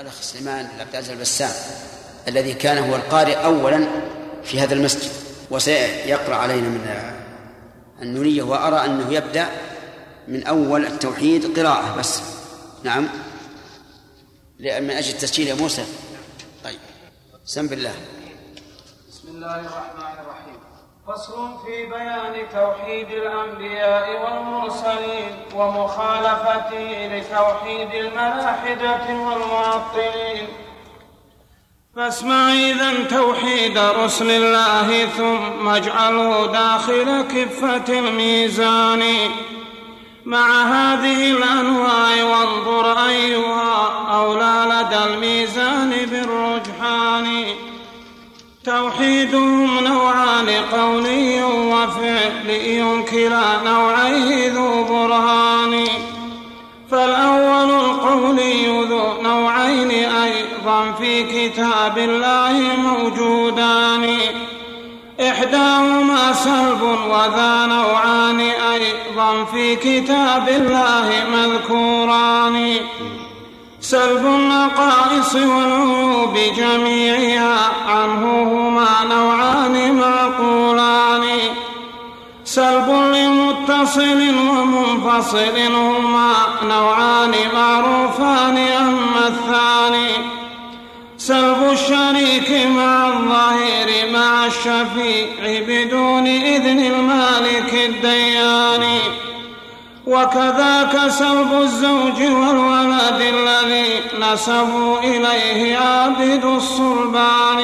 الأخ سليمان بن عبد العزيز البسام الذي كان هو القارئ أولا في هذا المسجد وسيقرأ علينا من النونية وأرى أنه يبدأ من أول التوحيد قراءة بس. نعم. من أجل التسجيل يا موسى. طيب. سم بالله. بسم الله الرحمن الرحيم. فصل في بيان توحيد الأنبياء والمرسلين ومخالفته لتوحيد الملاحدة والمعطلين. فاسمع إذا توحيد رسل الله ثم اجعله داخل كفة الميزان. مع هذه الأنواع وانظر أيها أولى لدى الميزان بالرجحان. توحيدهم نوعان قولي وفعلي كلا نوعيه ذو برهان. فالأول القولي ذو نوعين أيضا في كتاب الله موجودان. إحداهما سلب وذا نوعان أيضا في كتاب الله مذكوران. سلب النقائص والعيوب جميعها عنه هما نوعان معقولان. سلب لمتصل ومنفصل هما نوعان معروفان أما الثاني. سلب الشريك مع الظهير مع الشفيع بدون إذن المالك الديان. وكذاك سلب الزوج والولد الذي نسبوا إليه عابد الصلبان.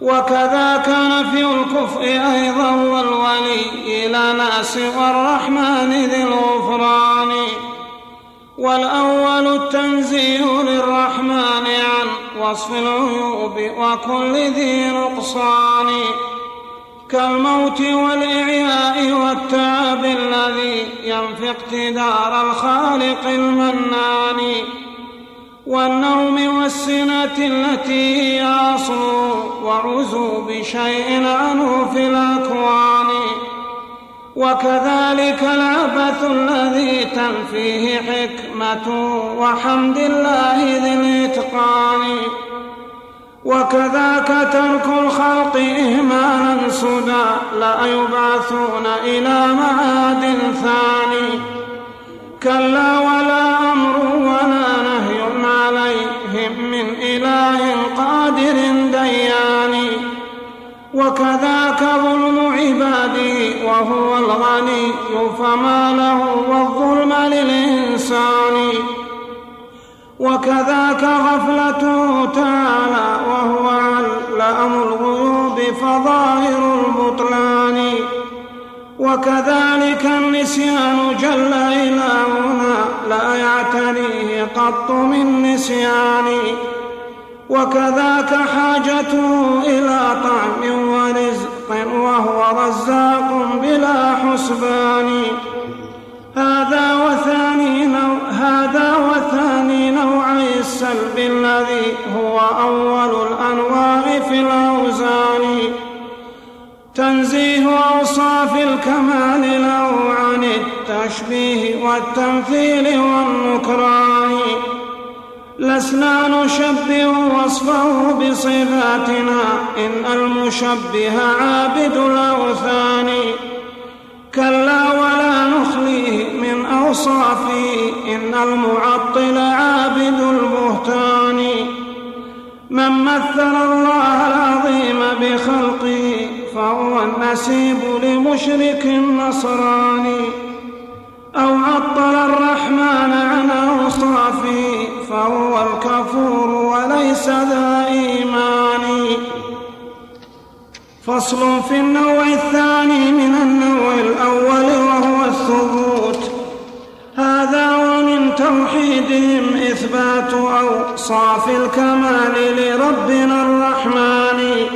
وكذاك نفي الكفء أيضا والولي إلى سوى الرحمن ذي الغفران. والأول التنزيه للرحمن عن وصف العيوب وكل ذي نقصان. كالموت والإعياء والتعب الذي ينفي اقتدار الخالق المنان والنوم والسنة التي هي أصل وعزوب شيء عنه في الأكوان. وكذلك العبث الذي تنفيه حكمة وحمد الله ذي الإتقان. وكذاك ترك الخلق إهمالا سدى لا يبعثون إلى معاد ثاني. كلا ولا أمر ولا نهي عليهم من إله قادر ديان. وكذاك ظلم عباده وهو الغني فما له والظلم للإنسان. وكذاك غفلته تعالى وهو علام الغيوب فظاهر البطلان. وكذلك النسيان جل إلهنا لا يعتريه قط من نسيان. وكذاك حاجته إلى طعم ورزق وهو رزاق بلا حسبان. هذا وثاني نوع هذا وثاني نوعي السلب الذي هو أول الأنواع في الأوزان. تنزيه أوصاف الكمال له عن التشبيه والتمثيل والنكران. لسنا نشبه وصفه بصفاتنا إن المشبه عابد الأوثان. كلا ولا نخليه من أوصافه إن المعطل عابد البهتان. من مثل الله العظيم بخلقه فهو النسيب لمشرك نصراني أو عطل الرحمن عن أوصافه فهو الكفور وليس ذا إيمان. فصل في النوع الثاني من النوع الأول وهو الثبوت. هذا ومن توحيدهم إثبات أوصاف الكمال لربنا الرحمن.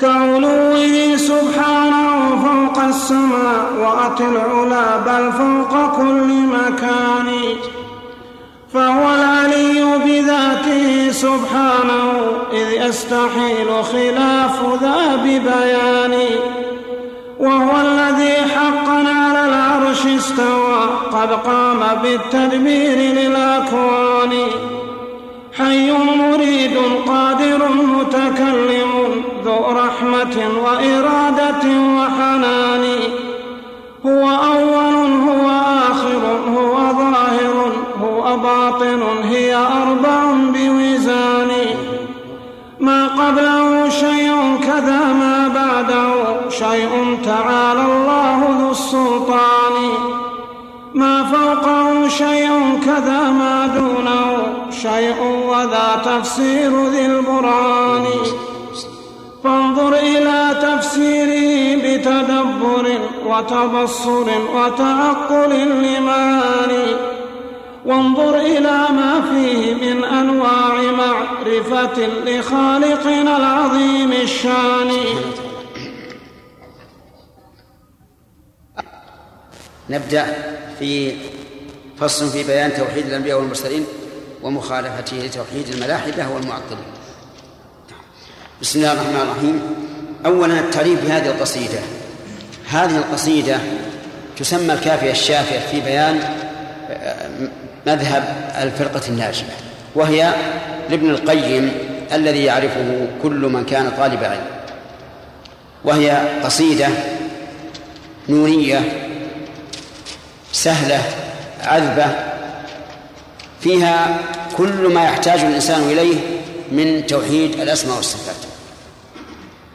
كعلوه سبحانه فوق السماء وأتى العلا بل فوق كل مكان. فهو العلي بذاته سبحانه إذ يستحيل خلاف ذا ببيان. وهو الذي حقا على العرش استوى قد قام بالتدبير للأكوان. حي مريد قادر متكلم ذو رحمة وإرادة وحنان. هو أول هو باطن هي أربع بوزان. ما قبله شيء كذا ما بعده شيء تعالى الله ذو السلطان. ما فوقه شيء كذا ما دونه شيء وذا تفسير ذي البرهان. فانظر إلى تفسيره بتدبر وتبصر وتعقل لمعاني وانظر إلى ما فيه من أنواع معرفة لخالقنا العظيم الشان. نبدأ في فصل في بيان توحيد الأنبياء والمرسلين ومخالفته لتوحيد الملاحدة والمعطلين. بسم الله الرحمن الرحيم. أولا التعريف بهذه القصيدة. هذه القصيدة تسمى الكافية الشافية في بيان مذهب الفرقة الناجية وهي لابن القيم الذي يعرفه كل من كان طالب علم. وهي قصيدة نورية سهلة عذبة فيها كل ما يحتاج الإنسان إليه من توحيد الأسماء والصفات.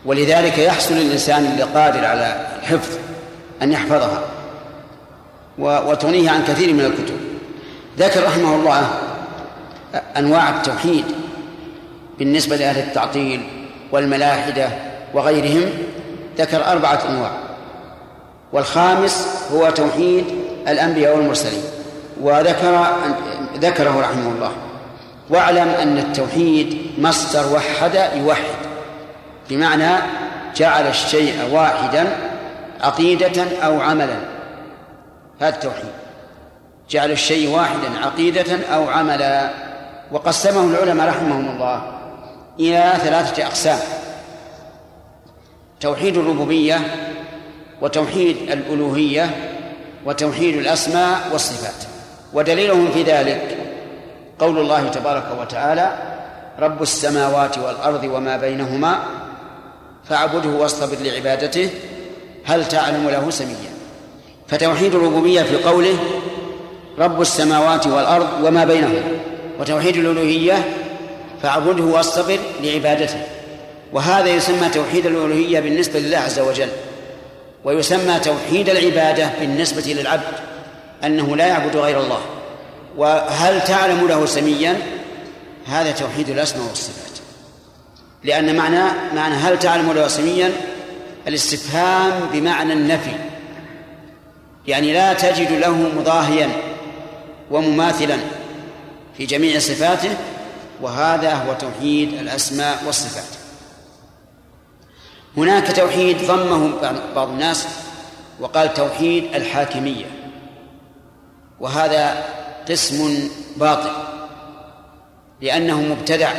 ولذلك يحصل للإنسان اللي قادر على الحفظ أن يحفظها وتغنيه عن كثير من الكتب. ذكر رحمه الله أنواع التوحيد بالنسبة لأهل التعطيل والملاحدة وغيرهم ذكر أربعة أنواع. والخامس هو توحيد الأنبياء والمرسلين وذكر ذكره رحمه الله. واعلم أن التوحيد مصدر وحد يوحد بمعنى جعل الشيء واحدا عقيدة أو عملا. هذا التوحيد. جعل الشيء واحدا عقيدة أو عملا. وقسمه العلماء رحمهم الله إلى ثلاثة أقسام. توحيد الربوبية وتوحيد الألوهية وتوحيد الأسماء والصفات. ودليلهم في ذلك قول الله تبارك وتعالى رب السماوات والأرض وما بينهما فاعبده واصطبر لعبادته هل تعلم له سميا؟ فتوحيد الربوبية في قوله رب السماوات والأرض وما بينهما وتوحيد الألوهية فاعبده واصطبر لعبادته. وهذا يسمى توحيد الألوهية بالنسبة لله عز وجل ويسمى توحيد العبادة بالنسبة للعبد أنه لا يعبد غير الله. وهل تعلم له سميا؟ هذا توحيد الأسماء والصفات. لأن معنى معنى هل تعلم له سميا؟ الاستفهام بمعنى النفي. يعني لا تجد له مضاهيا. ومماثلا في جميع صفاته وهذا هو توحيد الأسماء والصفات. هناك توحيد ضمه بعض الناس وقال توحيد الحاكمية وهذا قسم باطل لأنه مبتدع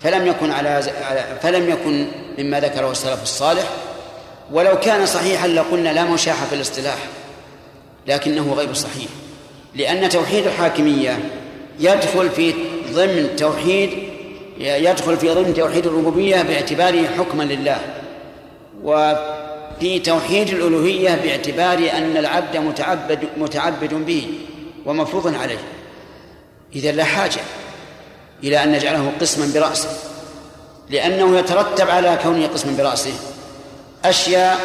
فلم يكن على فلم يكن مما ذكره السلف الصالح. ولو كان صحيحا لقلنا لا مشاحة في الاصطلاح لكنه غير صحيح. لأن توحيد الحاكمية يدخل في ضمن توحيد يدخل في ضمن توحيد الربوبية باعتباره حكما لله. وفي توحيد الألوهية باعتبار أن العبد متعبد متعبد به ومفروض عليه. إذا لا حاجة إلى أن نجعله قسما برأسه. لأنه يترتب على كونه قسما برأسه أشياء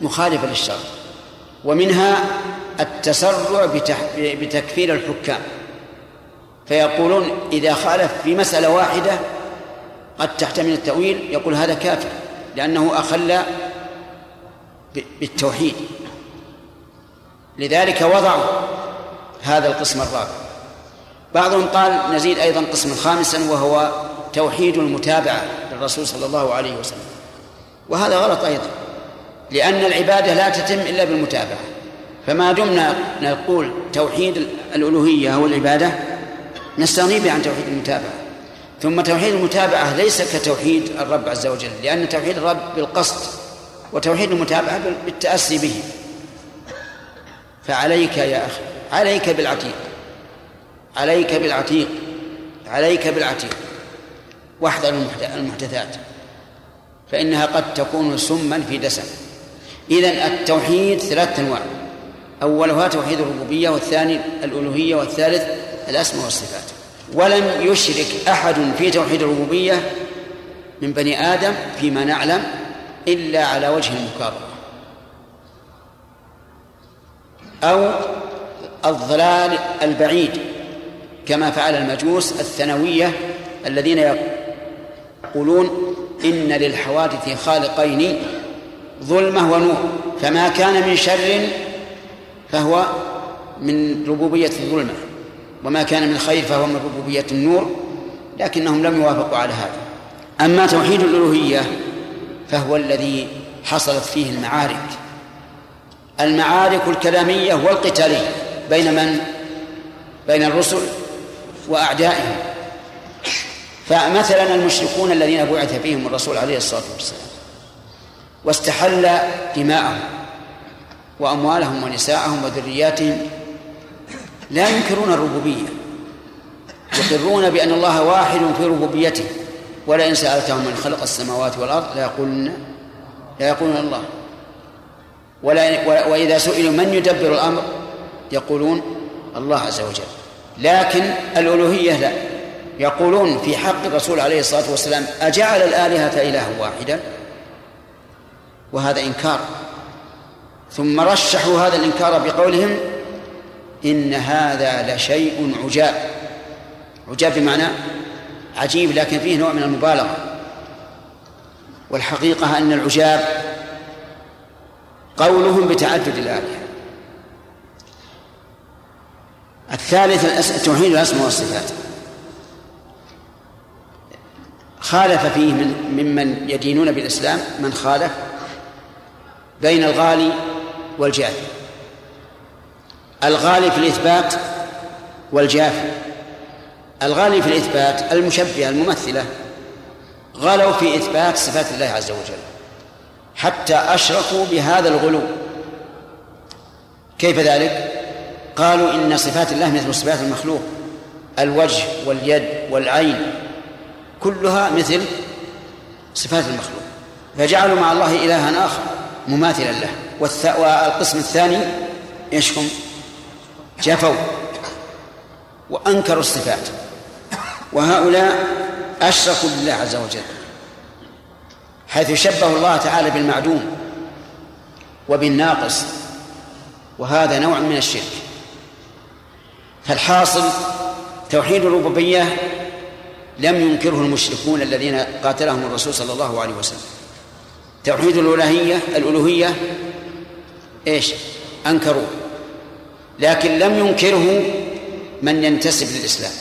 مخالفة للشرع. ومنها التسرع بتكفير الحكام. فيقولون إذا خالف في مسألة واحدة قد تحتمل التأويل يقول هذا كافر لأنه أخل بالتوحيد. لذلك وضعوا هذا القسم الرابع. بعضهم قال نزيد أيضا قسما خامسا وهو توحيد المتابعة للرسول صلى الله عليه وسلم. وهذا غلط أيضا لأن العبادة لا تتم إلا بالمتابعة. فما دمنا نقول توحيد الألوهية هو العبادة نستغني به عن توحيد المتابعة. ثم توحيد المتابعة ليس كتوحيد الرب عز وجل لأن توحيد الرب بالقصد وتوحيد المتابعة بالتأسي به. فعليك يا أخي عليك بالعتيق عليك بالعتيق عليك بالعتيق. واحذر المحدثات. فإنها قد تكون سما في دسم. إذا التوحيد ثلاثة أنواع. أولها توحيد الربوبية والثاني الألوهية والثالث الأسماء والصفات. ولم يشرك أحد في توحيد الربوبية من بني آدم فيما نعلم إلا على وجه المكابرة أو الضلال البعيد كما فعل المجوس الثانوية الذين يقولون إن للحوادث خالقين ظلمة ونور. فما كان من شر فهو من ربوبية الظلمة وما كان من خير فهو من ربوبية النور لكنهم لم يوافقوا على هذا. أما توحيد الألوهية فهو الذي حصلت فيه المعارك. المعارك الكلامية والقتالية بين من؟ بين الرسل وأعدائهم. فمثلا المشركون الذين بعث فيهم الرسول عليه الصلاة والسلام واستحل دماءهم. وأموالهم ونساءهم وذرياتهم لا ينكرون الربوبية. يقرون بأن الله واحد في ربوبيته. ولئن سألتهم من خلق السماوات والأرض ليقولن لا يقولون الله. ولا وإذا سئلوا من يدبر الأمر يقولون الله عز وجل. لكن الألوهية لا. يقولون في حق الرسول عليه الصلاة والسلام أجعل الآلهة إلها واحدا؟ وهذا إنكار. ثم رشحوا هذا الإنكار بقولهم إن هذا لشيء عجاب. عجاب بمعنى عجيب لكن فيه نوع من المبالغة. والحقيقة أن العجاب قولهم بتعدد الآلهة. الثالث توحيد الأسماء والصفات. خالف فيه من ممن يدينون بالإسلام من خالف بين الغالي والجافي الغالي في الإثبات والجافي الغالي في الإثبات المشبهة الممثلة. غلوا في إثبات صفات الله عز وجل. حتى أشركوا بهذا الغلو. كيف ذلك؟ قالوا إن صفات الله مثل صفات المخلوق. الوجه واليد والعين. كلها مثل صفات المخلوق. فجعلوا مع الله إلها آخر مماثلا له. والقسم الثاني إيش هم؟ جفوا وأنكروا الصفات. وهؤلاء أشركوا بالله عز وجل. حيث شبهوا الله تعالى بالمعدوم وبالناقص. وهذا نوع من الشرك. فالحاصل توحيد الربوبية لم ينكره المشركون الذين قاتلهم الرسول صلى الله عليه وسلم. توحيد الألوهية الألوهية إيش؟ أنكروه لكن لم ينكره من ينتسب للإسلام.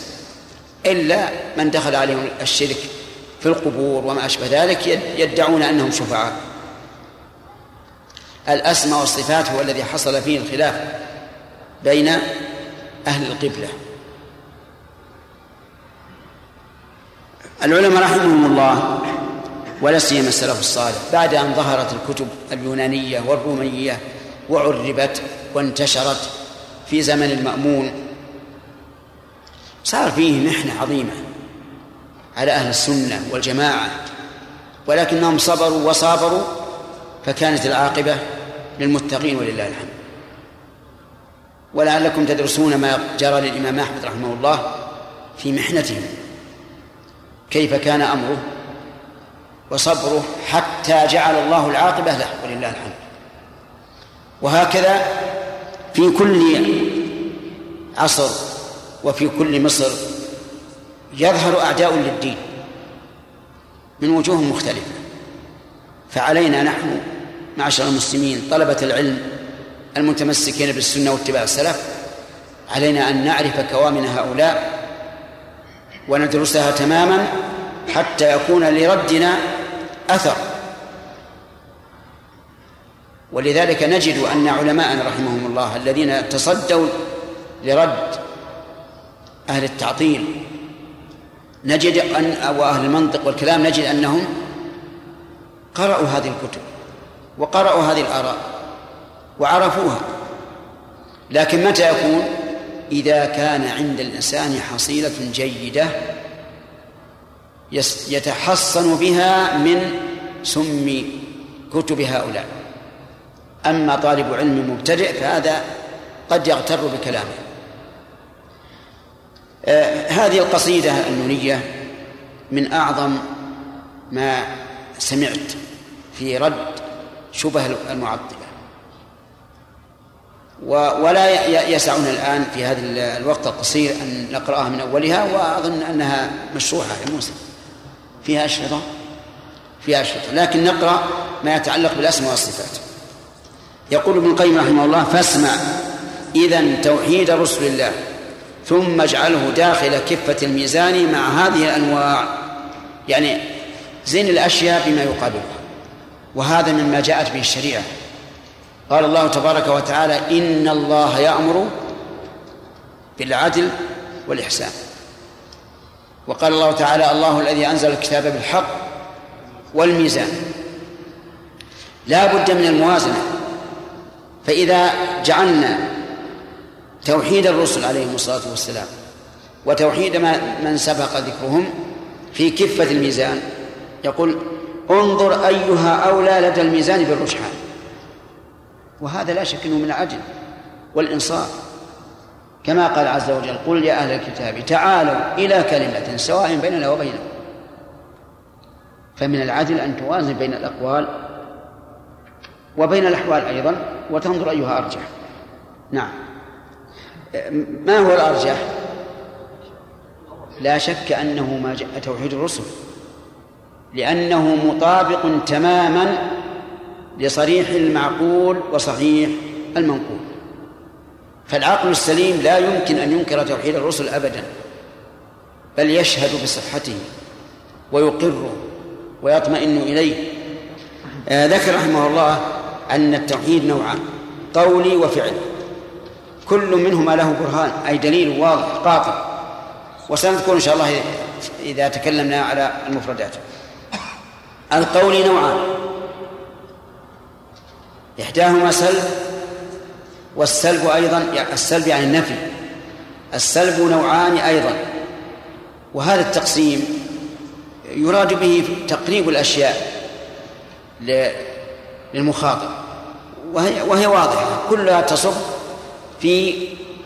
إلا من دخل عليهم الشرك في القبور وما أشبه ذلك يدعون أنهم شفعاء. الأسماء والصفات هو الذي حصل فيه الخلاف بين أهل القبلة. العلماء رحمهم الله ولا سيما السلف الصالح بعد أن ظهرت الكتب اليونانية والرومية وعربت وانتشرت في زمن المأمون. صار فيه محنة عظيمة على أهل السنة والجماعة ولكنهم صبروا وصابروا فكانت العاقبة للمتقين ولله الحمد. ولعلكم تدرسون ما جرى للإمام أحمد رحمه الله في محنته. كيف كان أمره وصبره حتى جعل الله العاقبة له ولله الحمد. وهكذا في كل عصر وفي كل مصر يظهر أعداء للدين من وجوه مختلفة. فعلينا نحن معشر المسلمين طلبة العلم المتمسكين بالسنة واتباع السلف علينا أن نعرف كوامن هؤلاء وندرسها تماما حتى يكون لردنا أثر ولذلك نجد أن علماءنا رحمهم الله الذين تصدوا لرد أهل التعطيل نجد أن أو أهل المنطق والكلام نجد أنهم قرأوا هذه الكتب وقرأوا هذه الآراء وعرفوها. لكن متى يكون؟ إذا كان عند الإنسان حصيلة جيدة يتحصن بها من سم كتب هؤلاء. أما طالب علم مبتدئ فهذا قد يغتر بكلامه. آه هذه القصيدة النونية من أعظم ما سمعت في رد شبه المعطلة. ولا يسعنا الآن في هذا الوقت القصير أن نقرأها من أولها وأظن أنها مشروحة يا موسى. فيها أشرطة؟ فيها أشرطة. لكن نقرأ ما يتعلق بالأسماء والصفات. يقول ابن القيم رحمه الله فاسمع إذا توحيد رسل الله ثم اجعله داخل كفة الميزان مع هذه الأنواع. يعني زين الأشياء بما يقابلها وهذا مما جاءت به الشريعة. قال الله تبارك وتعالى إن الله يأمر بالعدل والإحسان. وقال الله تعالى الله الذي أنزل الكتاب بالحق والميزان. لا بد من الموازنة. فإذا جعلنا توحيد الرسل عليهم الصلاة والسلام وتوحيد من سبق ذكرهم في كفة الميزان يقول انظر أيها أولى لدى الميزان بالرجحان وهذا لا شك أنه من العدل والإنصاف. كما قال عز وجل قل يا أهل الكتاب تعالوا إلى كلمة سواء بيننا وبينكم. فمن العدل أن توازن بين الأقوال وبين الأحوال أيضا وتنظر أيها أرجح. نعم. ما هو الأرجح؟ لا شك أنه ما جاء توحيد الرسل لأنه مطابق تماما لصريح المعقول وصحيح المنقول. فالعقل السليم لا يمكن أن ينكر توحيد الرسل أبدا بل يشهد بصحته ويقره ويطمئن إليه. آه ذكر رحمه الله أن التوحيد نوعان قولي وفعلي. كل منهما له برهان أي دليل واضح قاطع وسنذكر إن شاء الله إذا تكلمنا على المفردات. القول نوعان. إحداهما سلب والسلب أيضا يعني السلب يعني النفي. السلب نوعان أيضا. وهذا التقسيم يراد به تقريب الأشياء للمخاطب. وهي, وهي واضحة. كلها تصب في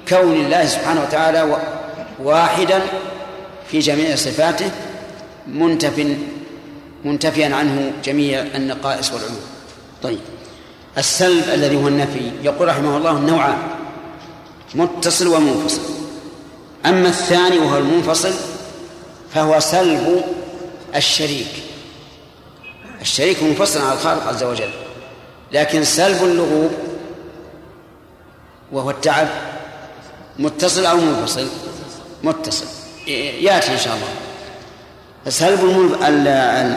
كون الله سبحانه وتعالى واحدا في جميع صفاته منتف منتفيا عنه جميع النقائص والعيوب. طيب. السلب الذي هو النفي يقول رحمه الله النوعان متصل ومنفصل. أما الثاني وهو المنفصل فهو سلب الشريك. الشريك منفصل عن الخالق عز وجل. لكن سلب اللغوب وهو التعب متصل أو منفصل؟ متصل. يأتي إن شاء الله. سلب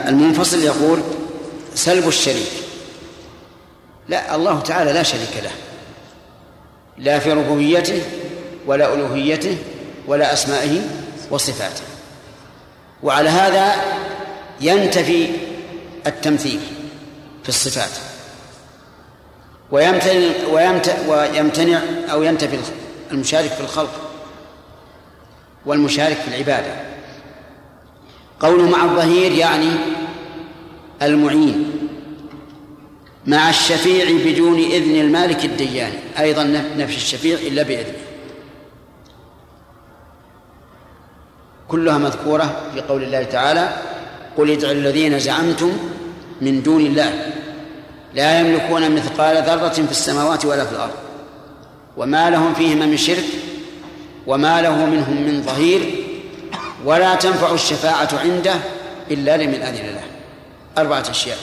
المنفصل يقول سلب الشريك. لا الله تعالى لا شريك له. لا في ربوبيته ولا ألوهيته ولا أسمائه وصفاته. وعلى هذا ينتفي التمثيل في الصفات. ويمتنع ويمتنع أو ينتفي المشارك في الخلق والمشارك في العبادة. قوله مع الظهير يعني المعين مع الشفيع بدون إذن المالك الديان أيضا نفي الشفيع إلا بإذنه. كلها مذكورة في قول الله تعالى قل ادعوا الذين زعمتم من دون الله لا يملكون مثقال ذرة في السماوات ولا في الأرض. وما لهم فيهما من شرك وما له منهم من ظهير ولا تنفع الشفاعة عنده إلا لمن أذن له. أربعة أشياء.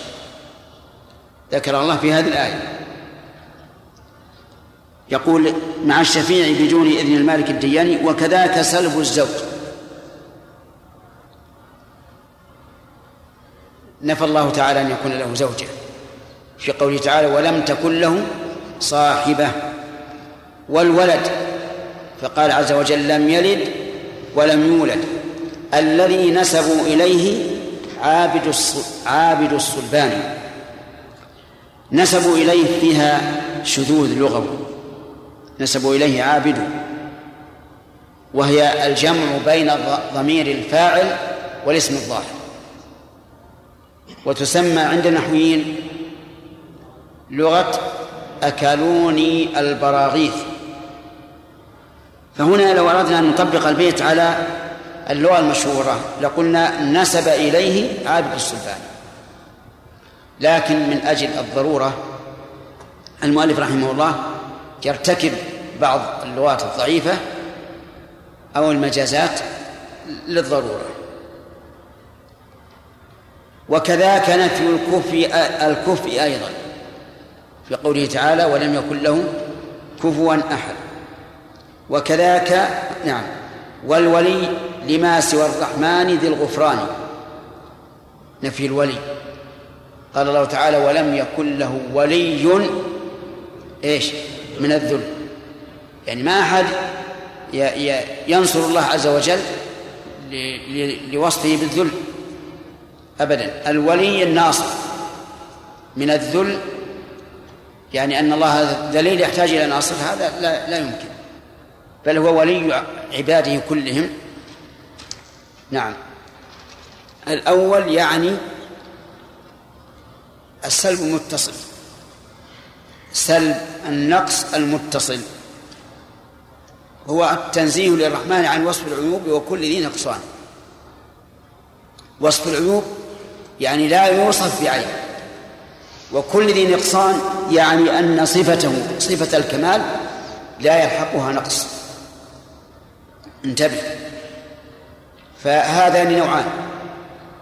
ذكر الله في هذه الآية. يقول مع الشفيع بدون إذن المالك الدياني وكذاك سلب الزوج. نفى الله تعالى أن يكون له زوجة. في قوله تعالى ولم تكن له صاحبة والولد فقال عز وجل لم يلد ولم يولد الذي نسبوا إليه عابد عابد الصلبان نسبوا إليه فيها شذوذ لغوي نسبوا إليه عابد وهي الجمع بين ضمير الفاعل والاسم الظاهر وتسمى عند النحويين لغة أكلوني البراغيث. فهنا لو أردنا أن نطبق البيت على اللغة المشهورة لقلنا نسب إليه عابد السلطان. لكن من أجل الضرورة المؤلف رحمه الله يرتكب بعض اللغات الضعيفة أو المجازات للضرورة. وكذاك نفي الكفء الكفء أيضا. في قوله تعالى ولم يكن له كفوا أحد. وكذاك نعم والولي لما سوى الرحمن ذي الغفران. نفي الولي. قال الله تعالى ولم يكن له ولي إيش؟ من الذل. يعني ما أحد ينصر الله عز وجل لوصفه بالذل. ابدا. الولي الناصر. من الذل يعني أن الله ذليل يحتاج إلى ناصر هذا لا, لا يمكن. بل هو ولي عباده كلهم. نعم. الأول يعني السلب المتصل سلب النقص المتصل. هو التنزيه للرحمن عن وصف العيوب وكل ذي نقصان. وصف العيوب يعني لا يوصف بعين. وكل ذي نقصان يعني أن صفته صفة الكمال لا يلحقها نقص. انتبه. فهذان نوعان.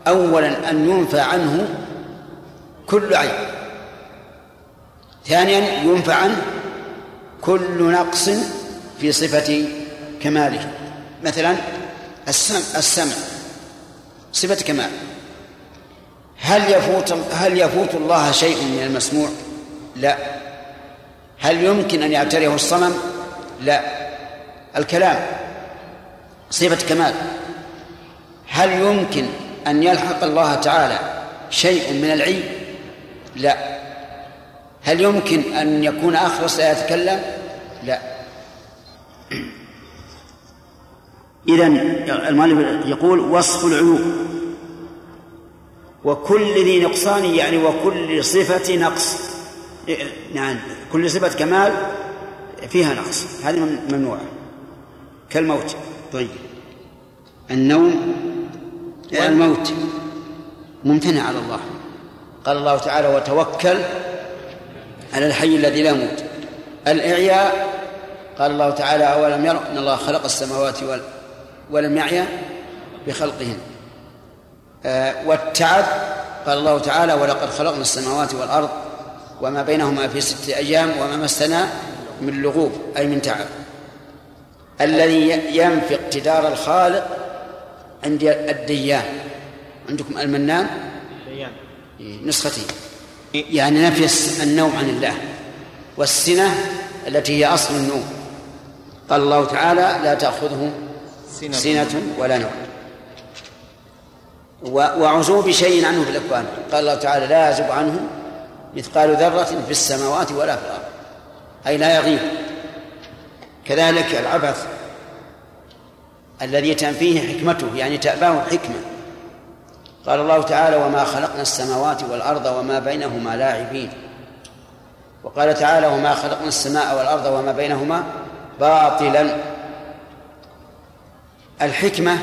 أولا أن ينفى عنه كل عيب ثانيا ينفى عنه كل نقص في صفة كماله. مثلا السمع السمع صفة كمال. هل يفوت هل يفوت الله شيء من المسموع؟ لا هل يمكن أن يعتريه الصنم؟ لا الكلام صفة كمال هل يمكن أن يلحق الله تعالى شيء من العيب؟ لا هل يمكن أن يكون أخرس لا يتكلم؟ لا إذا المؤلف يقول وصف العيوب وكل ذي نقصان يعني وكل صفة نقص. نعم كل صفة كمال فيها نقص. هذه ممنوعة. كالموت. طيب. النوم الموت ممتنع على الله. قال الله تعالى وتوكل على الحي الذي لا يموت. الإعياء قال الله تعالى أولم يروا أن الله خلق السماوات ولم يعيا بخلقهن. والتعب قال الله تعالى ولقد خلقنا السماوات والأرض وما بينهما في ستة أيام وما مسنا من لغوب أي من تعب. الذي ينفي اقتدار الخالق عند الديان. عندكم المنان؟ ديان نسختين يعني نفي النوم عن الله والسنة التي هي أصل النوم. قال الله تعالى لا تأخذه سنة ولا نوم. وعزوب شيء عنه في الأكوان. قال الله تعالى لا يعزب عنه مثقال ذرة في السماوات ولا في الأرض. أي لا يغيب. كذلك العبث الذي تنفيه حكمته يعني تأباه حكمة قال الله تعالى وما خلقنا السماوات والأرض وما بينهما لاعبين. وقال تعالى وما خلقنا السماء والأرض وما بينهما باطلا. الحكمة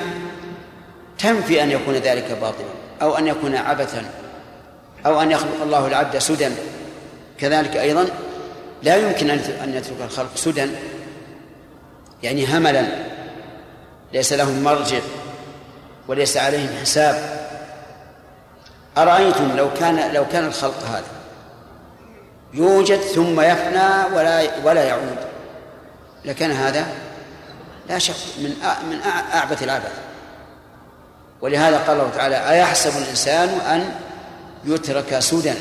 تنفي أن يكون ذلك باطلا أو أن يكون عبثا أو أن يخلق الله العبد سدى كذلك أيضا لا يمكن أن يترك الخلق سدى يعني هملا. ليس لهم مرجع وليس عليهم حساب. أرأيتم لو كان لو كان الخلق هذا؟ يوجد ثم يفنى ولا ولا يعود. لكان هذا لا شك من من أعبث العبث. ولهذا قال الله تعالى أيحسب الإنسان أن يترك سدى؟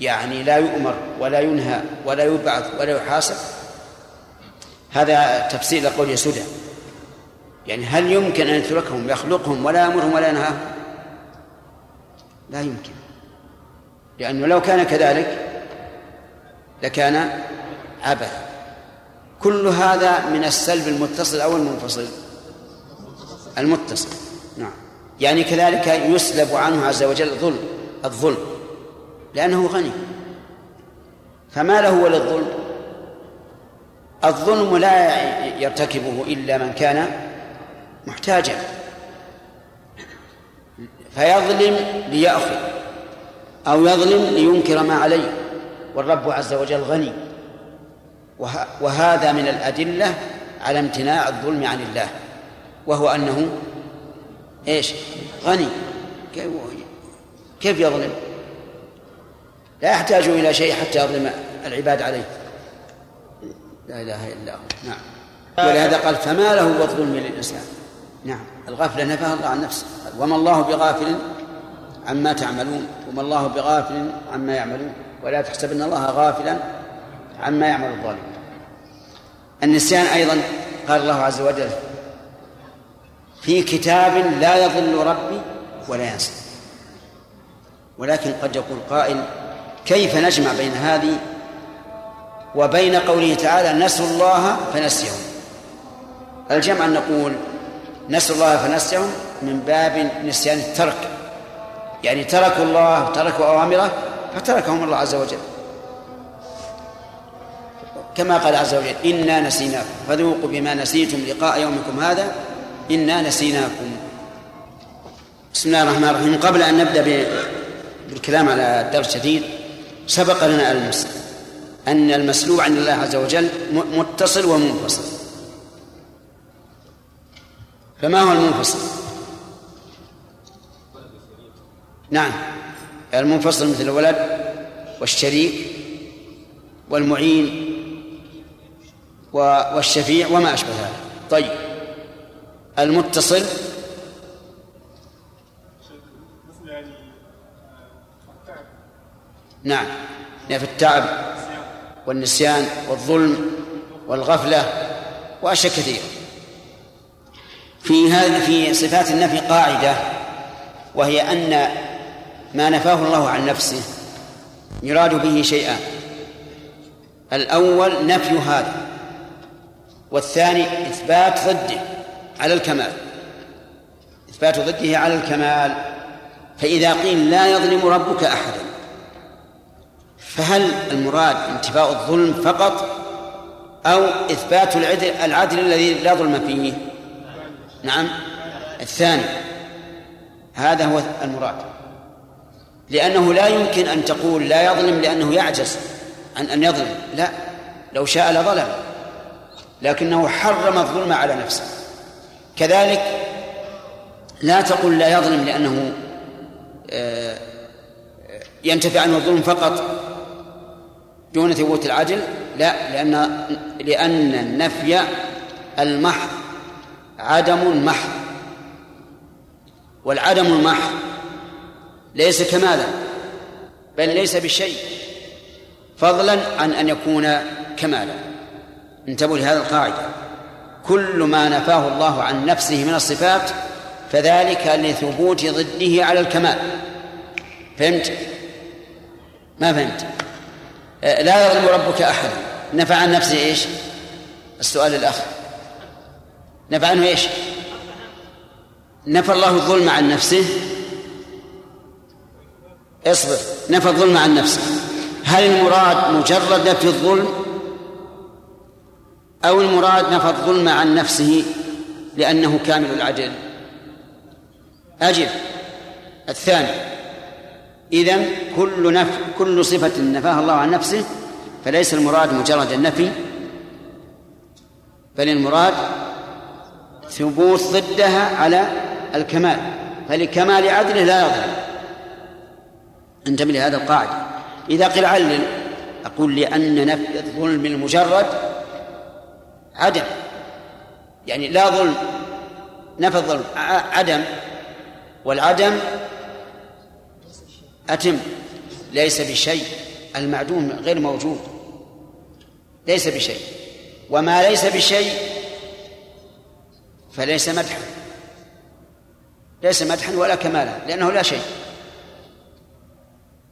يعني لا يؤمر ولا ينهى ولا يبعث ولا يحاسب. هذا تفسير لقول سدى يعني هل يمكن أن يتركهم يخلقهم ولا يأمرهم ولا ينهاهم لا يمكن. لأنه لو كان كذلك لكان عبث. كل هذا من السلب المتصل أو المنفصل؟ المتصل. نعم. يعني كذلك يسلب عنه عز وجل الظلم الظلم لأنه غني. فما له وللظلم الظلم؟ لا يرتكبه إلا من كان محتاجا. فيظلم ليأخذ أو يظلم لينكر ما عليه. والرب عز وجل غني. وهذا من الأدلة على امتناع الظلم عن الله. وهو أنه إيش؟ غني. كيف يظلم؟ لا يحتاج إلى شيء حتى يظلم العباد عليه. لا إله إلا هو. نعم. ولهذا قال فما له والظلم للإنسان. نعم. الغفلة نفاها الله عن نفسه. وما الله بغافل عما تعملون وما الله بغافل عما يعملون ولا تحسبن الله غافلا عما يعمل الظالمون. النسيان أيضا قال الله عز وجل في كتاب لا يضل ربي ولا ينسى ولكن قد يقول قائل كيف نجمع بين هذه وبين قوله تعالى نسوا الله فنسيهم؟ الجمع أن نقول نسوا الله فنسيهم من باب نسيان الترك. يعني تركوا الله تركوا أوامره فتركهم الله عز وجل. كما قال عز وجل إنا نسيناكم فذوقوا بما نسيتم لقاء يومكم هذا إنا نسيناكم. بسم الله الرحمن الرحيم. قبل أن نبدأ بالكلام على الدرس الجديد سبق لنا المس أن المسلوب عن الله عز وجل متصل ومنفصل. فما هو المنفصل؟ نعم المنفصل مثل الولد والشريك والمعين والشفيع وما أشبه ذلك. طيب. المتصل. نعم. يعني في التعب والنسيان والظلم والغفلة وأشياء كثيرة. في هذه في صفات النفي قاعدة وهي أن ما نفاه الله عن نفسه يراد به شيئان الأول نفي هذا والثاني إثبات ضده. على الكمال. إثبات ضده على الكمال. فإذا قيل لا يظلم ربك أحدا فهل المراد انتفاء الظلم فقط أو إثبات العدل, العدل الذي لا ظلم فيه؟ نعم. الثاني هذا هو المراد. لأنه لا يمكن أن تقول لا يظلم لأنه يعجز عن أن يظلم. لا لو شاء لظلم لكنه حرم الظلم على نفسه. كذلك لا تقل لا يظلم لأنه آه، ينتفع عنه الظلم فقط دون ثبوت العدل لا لأن لأن النفي المحض عدم محض والعدم المحض ليس كمالا بل ليس بشيء فضلا عن أن يكون كمالا. انتبهوا لهذه القاعدة. كل ما نفاه الله عن نفسه من الصفات فذلك لثبوت ضده على الكمال فهمت؟ ما فهمت؟ آه، لا يظلم ربك أحد نفى عن نفسه إيش؟ السؤال الآخر نفى عنه إيش؟ نفى الله الظلم عن نفسه اصبر نفى الظلم عن نفسه هل المراد مجرد نفي الظلم أو المراد نفى الظلم عن نفسه لأنه كامل العدل. أجب. الثاني. إذن كل نف كل صفة نفاها الله عن نفسه فليس المراد مجرد النفي بل المراد ثبوت ضدها على الكمال. فلكمال عدله لا يظلم انتبه لهذا القاعدة. إذا قيل علل أقول لأن نفي الظلم المجرد عدم. يعني لا ظلم نفى الظلم عدم. والعدم أتم ليس بشيء. المعدوم غير موجود. ليس بشيء. وما ليس بشيء فليس مدحا. ليس مدحا ولا كمالا لأنه لا شيء.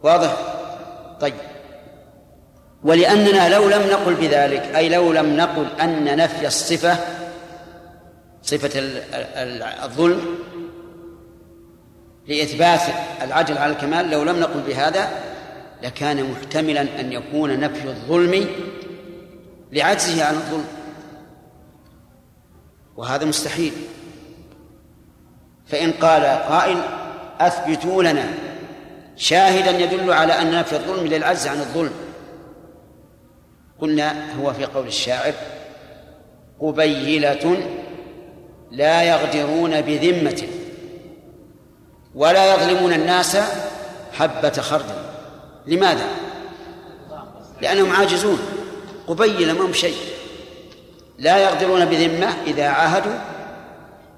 واضح؟ طيب. ولأننا لو لم نقل بذلك أي لو لم نقل أن نفي الصفة صفة الظلم لإثبات العدل على الكمال لو لم نقل بهذا لكان محتملا أن يكون نفي الظلم لعجزه عن الظلم. وهذا مستحيل. فإن قال قائل أثبتوا لنا. شاهدا يدل على أن نفي الظلم للعجز عن الظلم. قلنا هو في قول الشاعر قبيلة لا يغدرون بذمة ولا يظلمون الناس حبة خردل. لماذا؟ لأنهم عاجزون. قبيلة ما هم شيء. لا يغدرون بذمة إذا عاهدوا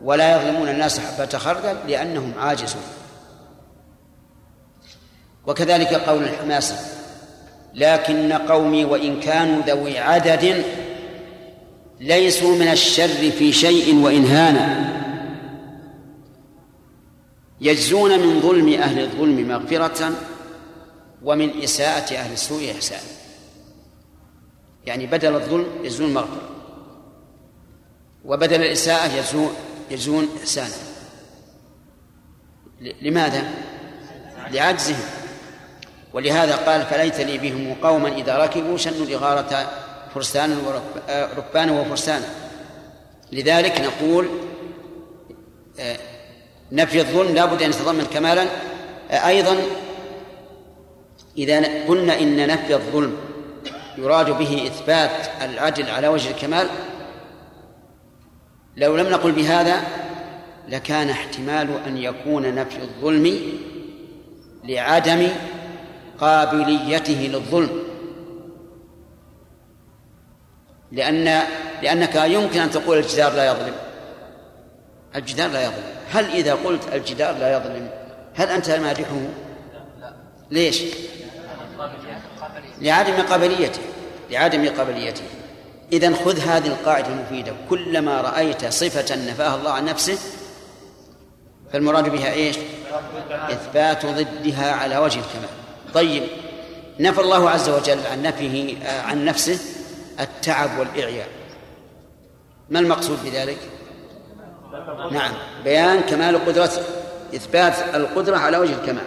ولا يظلمون الناس حبة خردل لأنهم عاجزون. وكذلك قول الحماسة. لكن قومي وإن كانوا ذوي عدد ليسوا من الشر في شيء وإن هانا يجزون من ظلم أهل الظلم مغفرة ومن إساءة أهل السوء إحسانا يعني بدل الظلم يجزون مغفرة وبدل الإساءة يجزون يجزون إحسانا. لماذا؟ لعجزهم. ولهذا قال فليت لي بهم قوما إذا ركبوا شنوا الإغارة فرسانا وركبانا وفرسانا لذلك نقول آه، نفي الظلم لا بد أن يتضمن كمالا. آه، أيضا إذا قلنا إن نفي الظلم يراد به إثبات العدل على وجه الكمال لو لم نقل بهذا لكان احتمال أن يكون نفي الظلم لعدم قابليته للظلم. لأن لأنك يمكن أن تقول الجدار لا يظلم. الجدار لا يظلم. هل إذا قلت الجدار لا يظلم هل أنت مادحه؟ ليش؟ لعدم قابليته. لعدم قابليته. إذا خذ هذه القاعدة المفيدة. كلما رأيت صفة نفاها الله عن نفسه فالمراد بها إيش؟ إثبات ضدها على وجه الكمال. طيب. نفى الله عز وجل عن نفيه آه، عن نفسه التعب والإعياء. ما المقصود بذلك؟ نعم. بيان كمال قدرته. إثبات القدرة على وجه الكمال.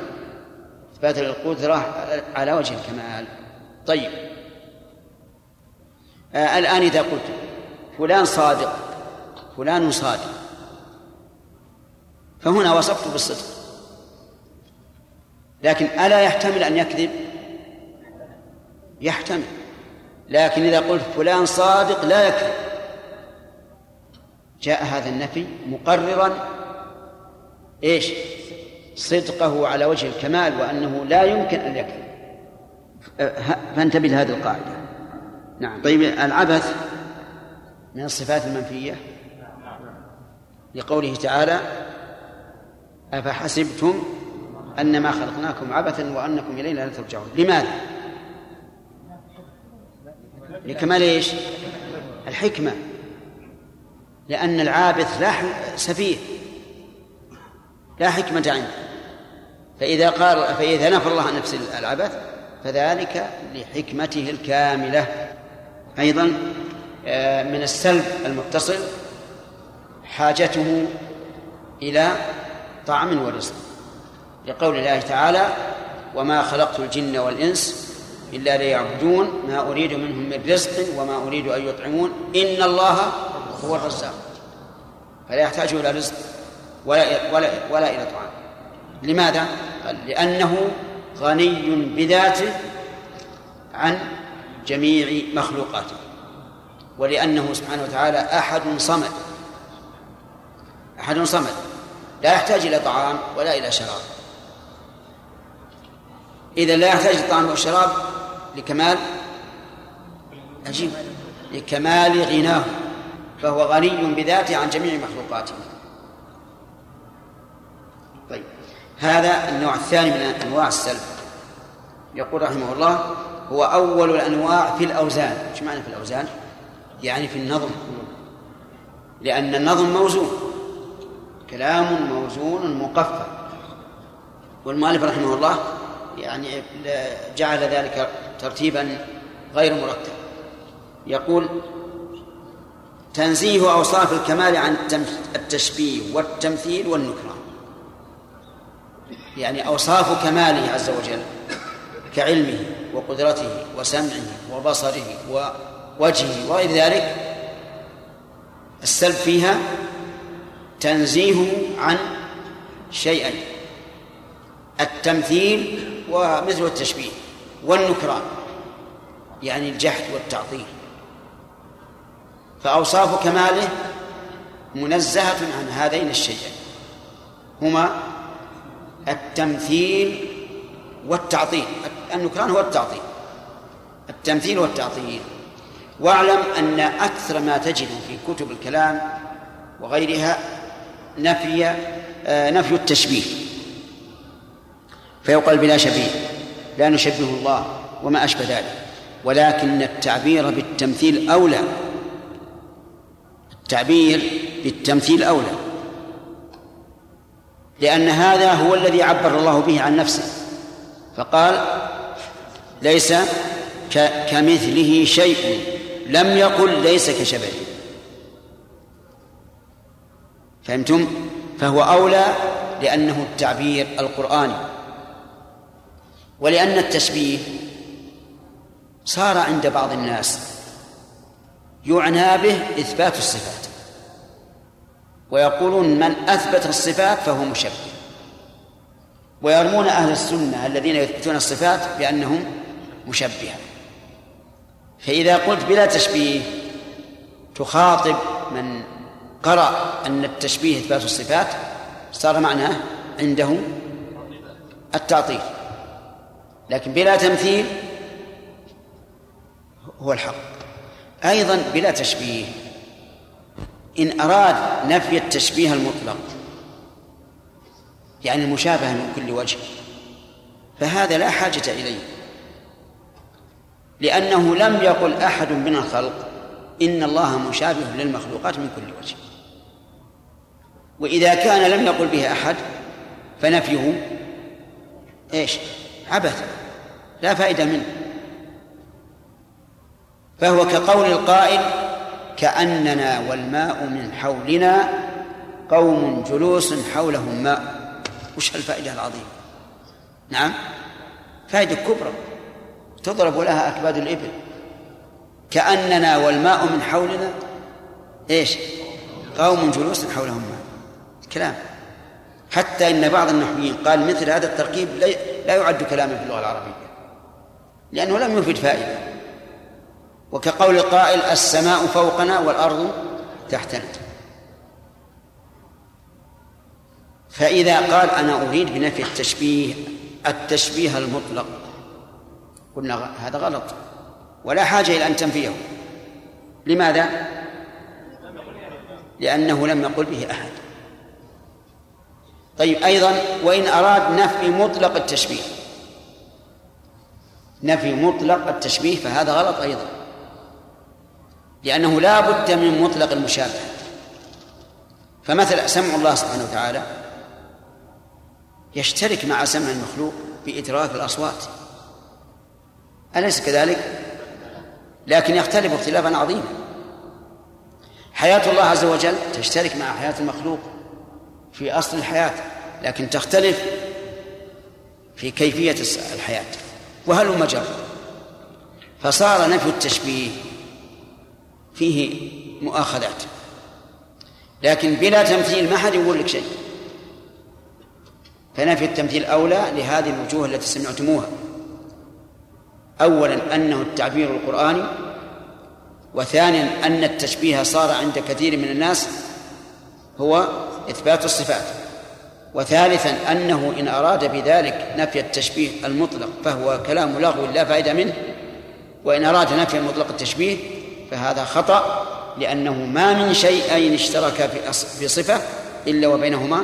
إثبات القدرة على وجه الكمال. طيب. آه الآن إذا قلت فلان صادق فلان صادق. فهنا وصفته بالصدق. لكن ألا يحتمل أن يكذب؟ يحتمل. لكن إذا قلت فلان صادق لا يكذب. جاء هذا النفي مقررا إيش؟ صدقه على وجه الكمال وأنه لا يمكن أن يكذب. فانتبه لهذه القاعدة. نعم. طيب العبث من الصفات المنفية؟ لقوله تعالى أفحسبتم أنما خلقناكم عبثا وأنكم إلينا لا ترجعون. لماذا؟ لكمال إيش؟ الحكمة. لأن العابث لا سفيه لا حكمة عنده فإذا قال فإذا نفى الله عن نفس العبث فذلك لحكمته الكاملة. أيضا آه، من السلب المتصل حاجته إلى طعم ورزق. لقول الله تعالى وما خلقت الجن والإنس إلا ليعبدون ما أريد منهم من رزق وما أريد أن يطعمون إن الله هو الرزاق. فلا يحتاج إلى رزق ولا ولا ولا إلى طعام. لماذا؟ قال لأنه غني بذاته عن جميع مخلوقاته. ولأنه سبحانه وتعالى أحد صمد. أحد صمد. لا يحتاج إلى طعام ولا إلى شراب. إذا لا يحتاج الطعام والشراب لكمال عجيب لكمال غناه فهو غني بذاته عن جميع مخلوقاته. طيب هذا النوع الثاني من أنواع السلب. يقول رحمه الله هو أول الأنواع في الأوزان. إيش معنى في الأوزان؟ يعني في النظم. لأن النظم موزون كلام موزون مقفى والمؤلف رحمه الله يعني جعل ذلك ترتيبا غير مرتب. يقول تنزيه أوصاف الكمال عن التشبيه والتمثيل والنكران. يعني أوصاف كماله عز وجل كعلمه وقدرته وسمعه وبصره ووجهه وغير ذلك السلب فيها تنزيهه عن شيئين التمثيل ومثل التشبيه والنكران يعني الجحد والتعطيل. فأوصاف كماله منزهة عن هذين الشيئين هما التمثيل والتعطيل النكران هو التعطيل التمثيل والتعطيل. واعلم أن أكثر ما تجد في كتب الكلام وغيرها نفي آه، نفي التشبيه. فيقال بلا شبيه لا نشبه الله وما أشبه ذلك. ولكن التعبير بالتمثيل أولى. التعبير بالتمثيل أولى. لأن هذا هو الذي عبر الله به عن نفسه. فقال ليس كمثله شيء لم يقل ليس كشبهه فهمتم؟ فهو أولى لأنه التعبير القرآني. ولأن التشبيه صار عند بعض الناس يعنى به إثبات الصفات. ويقولون من أثبت الصفات فهو مشبه. ويرمون أهل السنة الذين يثبتون الصفات بأنهم مشبهة. فإذا قلت بلا تشبيه تخاطب من قرأ أن التشبيه إثبات الصفات صار معناه عنده التعطيل. لكن بلا تمثيل هو الحق. أيضا بلا تشبيه. إن أراد نفي التشبيه المطلق يعني المشابهة من كل وجه فهذا لا حاجة إليه. لأنه لم يقل أحد من الخلق إن الله مشابه للمخلوقات من كل وجه. وإذا كان لم يقل به أحد فنفيه إيش؟ عبث لا فائدة منه. فهو كقول القائل كأننا والماء من حولنا قوم جلوس حولهم ماء. وش الفائدة العظيمة؟ نعم فائدة كبرى تضرب لها أكباد الإبل. كأننا والماء من حولنا إيش؟ قوم جلوس حولهم ماء. كلام. حتى إن بعض النحويين قال مثل هذا التركيب لا يعد كلاما في اللغة العربية. لأنه لم يفد فائدة. وكقول القائل السماء فوقنا والأرض تحتنا. فإذا قال أنا أريد بنفي التشبيه التشبيه المطلق. قلنا هذا غلط. ولا حاجة إلى أن تنفيه. لماذا؟ لأنه لم يقل به أحد. طيب أيضا وإن أراد نفي مطلق التشبيه. نفي مطلق التشبيه فهذا غلط أيضا. لأنه لا بد من مطلق المشابهة. فمثل سمع الله سبحانه وتعالى يشترك مع سمع المخلوق في إدراك الأصوات. أليس كذلك؟ لكن يختلف اختلافا عظيما. حياة الله عز وجل تشترك مع حياة المخلوق في أصل الحياة لكن تختلف في كيفية الحياة. وهل مجر فصار نفي التشبيه فيه مؤاخذات. لكن بلا تمثيل ما حد يقول لك شيء. فنفي التمثيل أولى لهذه الوجوه التي سمعتموها. أولا أنه التعبير القرآني وثانيا أن التشبيه صار عند كثير من الناس هو إثبات الصفات. وثالثا أنه إن أراد بذلك نفي التشبيه المطلق فهو كلام لغو لا فائدة منه. وإن أراد نفي مطلق التشبيه فهذا خطأ لأنه ما من شيئين اشتركا في في صفة إلا وبينهما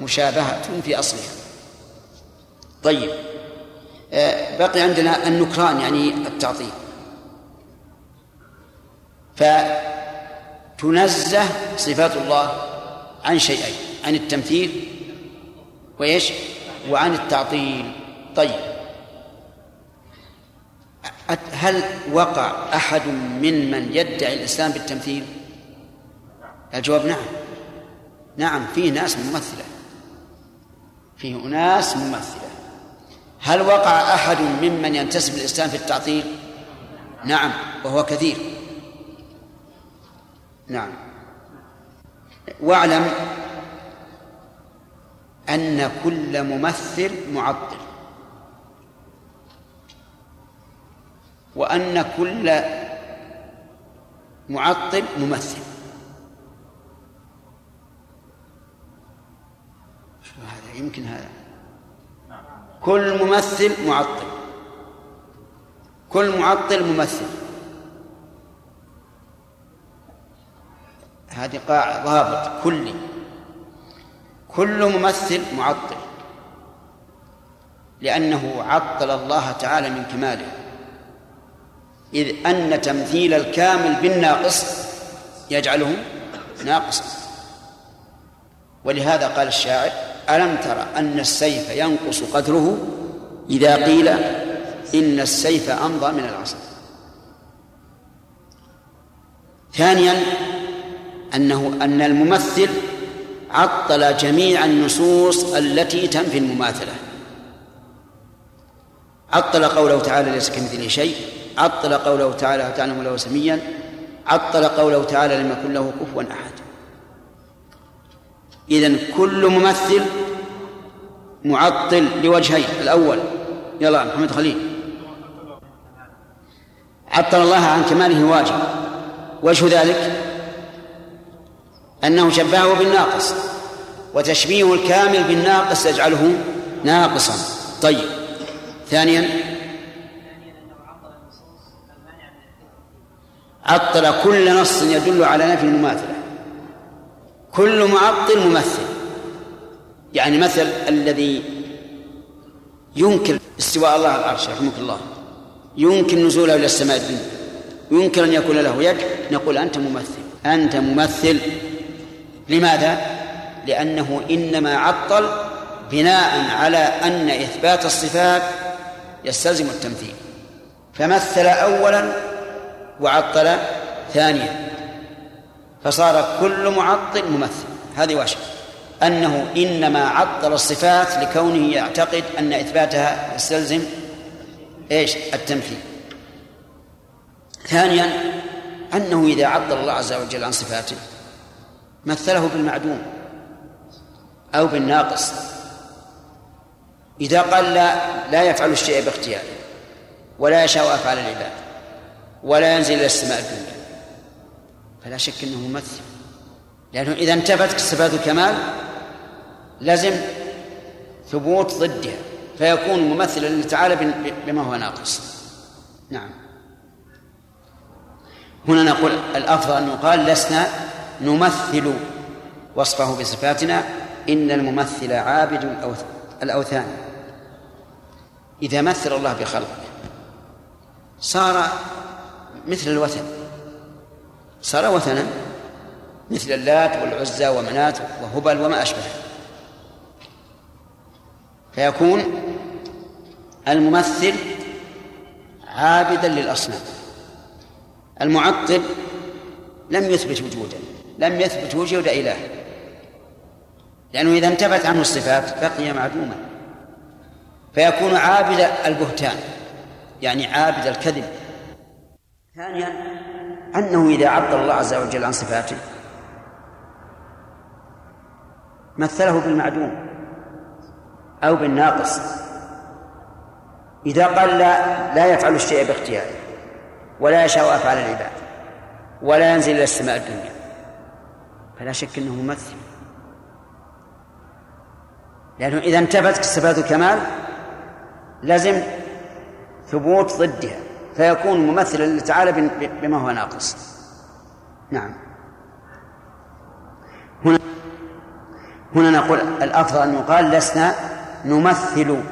مشابهة في أصلها. طيب آه، بقي عندنا النكران يعني التعطيل. فتنزه صفات الله عن شيئين عن التمثيل وإيش؟ وعن التعطيل. طيب. هل وقع أحد ممن يدعي الإسلام بالتمثيل؟ الجواب نعم. نعم فيه ناس ممثلة. فيه أناس ممثلة. هل وقع أحد ممن ينتسب الإسلام في التعطيل؟ نعم وهو كثير. نعم. واعلم أن كل ممثل معطل. وأن كل معطل ممثل. شو هذا؟ يمكن هذا. كل ممثل معطل. كل معطل ممثل. هذه قاعدة ضابط كلي. كل ممثل معطل. لأنه عطل الله تعالى من كماله. إذ أن تمثيل الكامل بالناقص يجعله ناقصا. ولهذا قال الشاعر ألم ترى أن السيف ينقص قدره إذا قيل إن السيف أمضى من العصا. ثانيا أنه أن الممثل عطل جميع النصوص التي تنفي المماثلة. عطل قوله تعالى ليس كمثله شيء عطل قوله تعالى تعلم له سميا عطل قوله تعالى لم يكن له كفوا أحد. إذن كل ممثل معطل لوجهين الأول يلا محمد خليل. عطل الله عن كماله واجب. وجه ذلك أنه شبهه بالناقص وتشبيه الكامل بالناقص يجعله ناقصا. طيب. ثانيا. عطل كل نص يدل على نفي المماثلة. كل معطل ممثل. يعني مثل الذي ينكر استواء الله على العرش رحمك الله. ينكر نزوله إلى السماء الدنيا. ينكر أن يكون له يد نقول أنت ممثل. أنت ممثل لماذا؟ لأنه إنما عطل بناء على أن إثبات الصفات يستلزم التمثيل. فمثل أولا وعطل ثانيا. فصار كل معطل ممثل. هذه واشة أنه إنما عطل الصفات لكونه يعتقد أن إثباتها يستلزم إيش؟ التمثيل. ثانيا أنه إذا عطل الله عز وجل عن صفاته مثله بالمعدوم أو بالناقص. إذا قال لا لا يفعل الشيء باختياره ولا يشاء أفعال العباد ولا ينزل إلى السماء الدنيا. فلا شك أنه ممثل. لأنه إذا انتفت صفات الكمال لازم ثبوت ضدها فيكون ممثلا لله تعالى بما هو ناقص. نعم. هنا نقول الأفضل أن يقال لسنا نمثل وصفه بصفاتنا إن الممثل عابد الأوثان. إذا مثل الله بخلقه صار مثل الوثن. صار وثنا مثل اللات والعزى ومنات وهبل وما أشبه. فيكون الممثل عابدا للأصنام. المعطل لم يثبت وجودا. لم يثبت وجود إله. لأنه إذا انتفت عنه الصفات بقي معدوما. فيكون عابد البهتان يعني عابد الكذب. ثانيا أنه إذا عطل الله عز وجل عن صفاته مثله بالمعدوم أو بالناقص. إذا قال لا لا يفعل الشيء باختياره ولا يشاء أفعال العباد ولا ينزل إلى السماء الدنيا. فلا شك أنه ممثل. لأنه إذا انتفت صفات الكمال لازم ثبوت ضدها فيكون ممثلا لله تعالى بما هو ناقص. نعم. هنا هنا نقول الأفضل أن يقال لسنا نمثل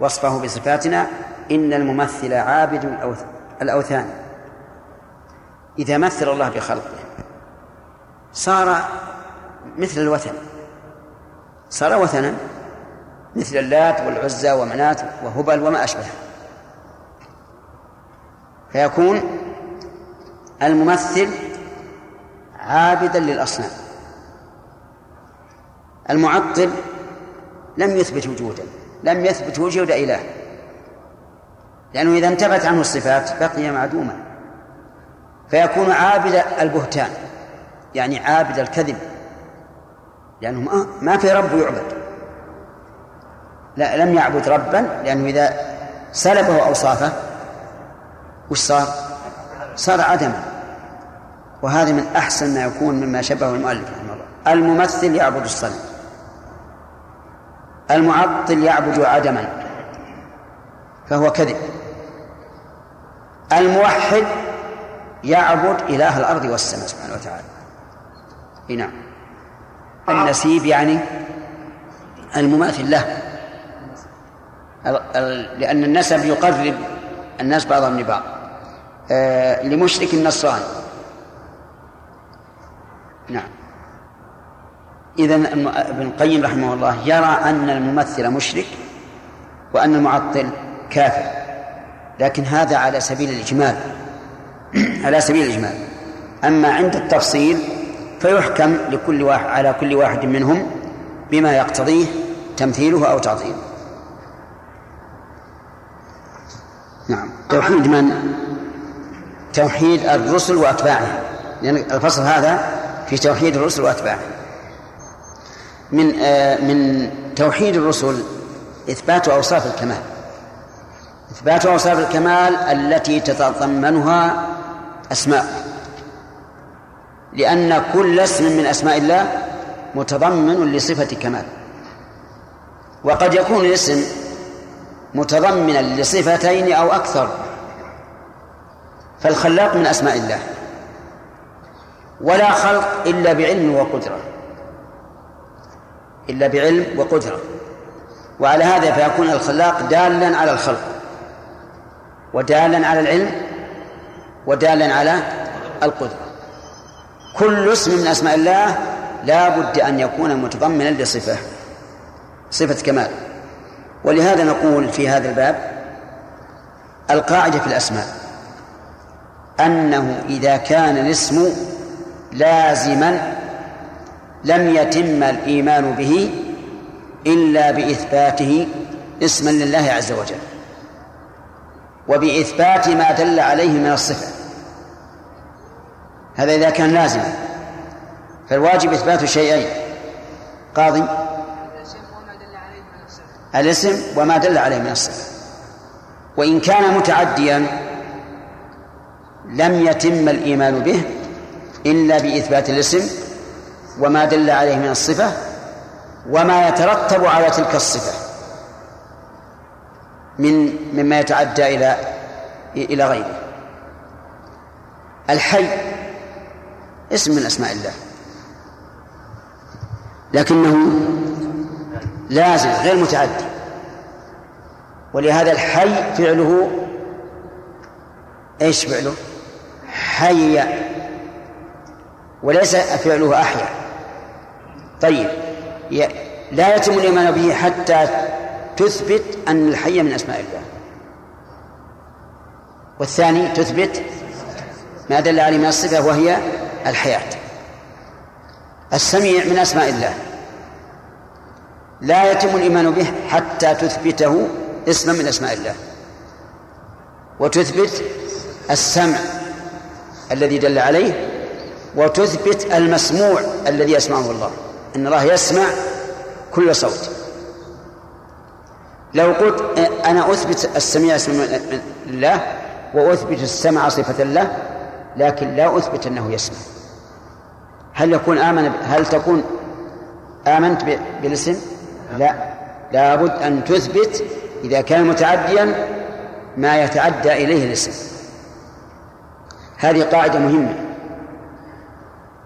وصفه بصفاتنا إن الممثل عابد الأوثان. إذا مثل الله بخلقه. صار مثل الوثن. صار وثنا مثل اللات والعزى ومنات وهبل وما أشبه. فيكون الممثل عابدا للأصنام. المعطل لم يثبت وجودا لم يثبت وجود إله. لأنه إذا انتفت عنه الصفات بقي معدوما. فيكون عابد البهتان. يعني عابد الكذب. لأنه ما في رب يعبد. لا لم يعبد ربا لأنه إذا سلبه أوصافه وش صار؟ صار عدما وهذا من أحسن ما يكون مما شبهه المؤلف رحمه الله. الممثل يعبد الصنم. المعطل يعبد عدما. فهو كذب. الموحد يعبد إله الأرض والسماء سبحانه وتعالى. نعم. النسيب يعني المماثل له. لأن النسب يقرب الناس بعضهم لبعض. آه لمشرك النصراني. نعم. إذا ابن القيم رحمه الله يرى أن الممثل مشرك وأن المعطل كافر. لكن هذا على سبيل الإجمال. على سبيل الإجمال. أما عند التفصيل فيحكم لكل واحد على كل واحد منهم بما يقتضيه تمثيله أو تعظيمه. نعم. توحيد من؟ توحيد الرسل وأتباعهم لأن الفصل هذا في توحيد الرسل وأتباعهم من آه من توحيد الرسل إثبات أوصاف الكمال. إثبات أوصاف الكمال التي تتضمنها أسماء. لأن كل اسم من أسماء الله متضمن لصفة كمال. وقد يكون الاسم متضمنا لصفتين أو أكثر. فالخلاق من أسماء الله. ولا خلق إلا بعلم وقدرة. إلا بعلم وقدرة. وعلى هذا فيكون الخلاق دالا على الخلق. ودالا على العلم. ودالا على القدرة. كل اسم من أسماء الله لا بد أن يكون متضمنا لصفة صفة كمال. ولهذا نقول في هذا الباب القاعدة في الأسماء أنه إذا كان الاسم لازما لم يتم الإيمان به إلا بإثباته اسما لله عز وجل وبإثبات ما دل عليه من الصفة. هذا إذا كان لازما فالواجب إثبات شيئين. قاضي. الاسم وما دل عليه من الصفة. وإن كان متعديا لم يتم الإيمان به إلا بإثبات الاسم وما دل عليه من الصفة وما يترتب على تلك الصفة من مما يتعدى إلى إلى غيره. الحي اسم من أسماء الله. لكنه لازم غير متعدي ولهذا الحي فعله إيش فعله؟ حي. وليس فعله أحيا. طيب لا يتم الإيمان به حتى تثبت أن الحي من أسماء الله. والثاني تثبت ما دل عليه من الصفة وهي الحياة. السميع من أسماء الله. لا يتم الإيمان به حتى تثبته اسما من أسماء الله. وتثبت السمع الذي دل عليه وتثبت المسموع الذي يسمعه الله. أن الله يسمع كل صوت. لو قلت أنا أثبت السميع اسم الله وأثبت السمع صفة له لكن لا أثبت أنه يسمع. هل يكون آمن هل تكون آمنت بالاسم؟ لا. لابد أن تثبت إذا كان متعديا ما يتعدى إليه الاسم. هذه قاعدة مهمة.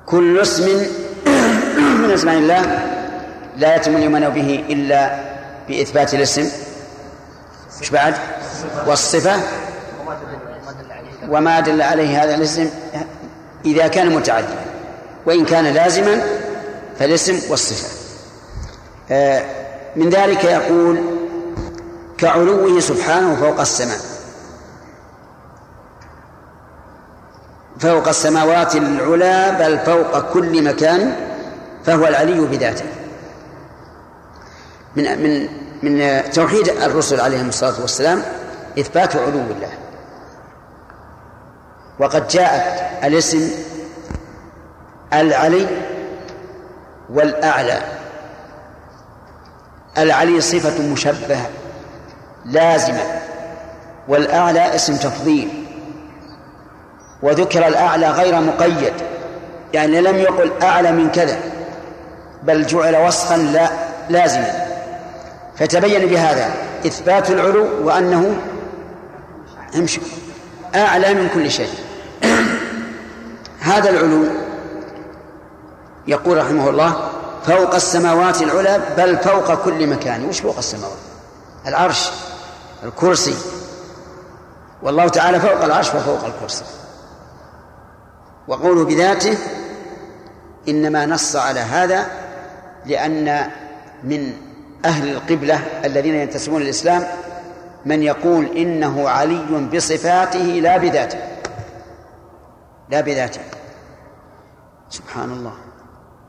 كل اسم من أسماء الله لا يتم الإيمان به إلا بإثبات الاسم. إيش بعد؟ والصفة. وما دل عليه هذا الاسم إذا كان متعديا وإن كان لازما فالاسم والصفة. آه، من ذلك يقول كعلوه سبحانه فوق السماء. فوق السماوات العلا بل فوق كل مكان فهو العلي بذاته. من من من توحيد الرسل عليهم الصلاة والسلام إثبات علو الله. وقد جاءت الاسم العلي والأعلى. العلي صفة مشبهة لازمة والأعلى اسم تفضيل. وذكر الأعلى غير مقيد يعني لم يقل أعلى من كذا بل جعل وصفا لا لازما. فتبين بهذا إثبات العلو وأنه امشي. أعلى من كل شيء. هذا العلو يقول رحمه الله فوق السماوات العلى بل فوق كل مكان. وش فوق السماوات؟ العرش الكرسي. والله تعالى فوق العرش وفوق الكرسي. وقوله بذاته إنما نص على هذا لأن من أهل القبلة الذين ينتسبون للإسلام من يقول إنه علي بصفاته لا بذاته. لا بذاته. سبحان الله.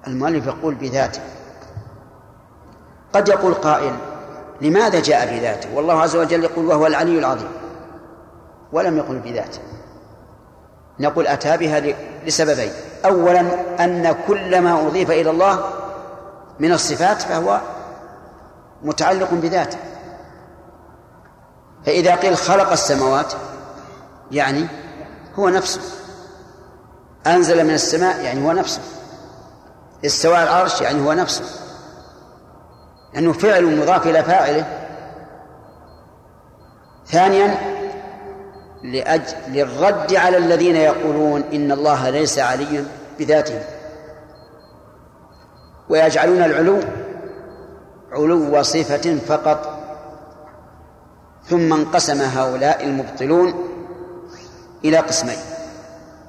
المؤلف يقول بذاته. قد يقول قائل لماذا جاء بذاته؟ والله عز وجل يقول وهو العلي العظيم. ولم يقل بذاته. نقول أتى بها لسببين. أولا أن كل ما أضيف إلى الله من الصفات فهو متعلق بذاته. فإذا قيل خلق السماوات يعني هو نفسه. أنزل من السماء يعني هو نفسه. استوى العرش يعني هو نفسه. لأنه فعل مضاف إلى فاعله. ثانيا لأجل للرد على الذين يقولون إن الله ليس عليا بذاته. ويجعلون العلو علو صفة فقط. ثم انقسم هؤلاء المبطلون إلى قسمين.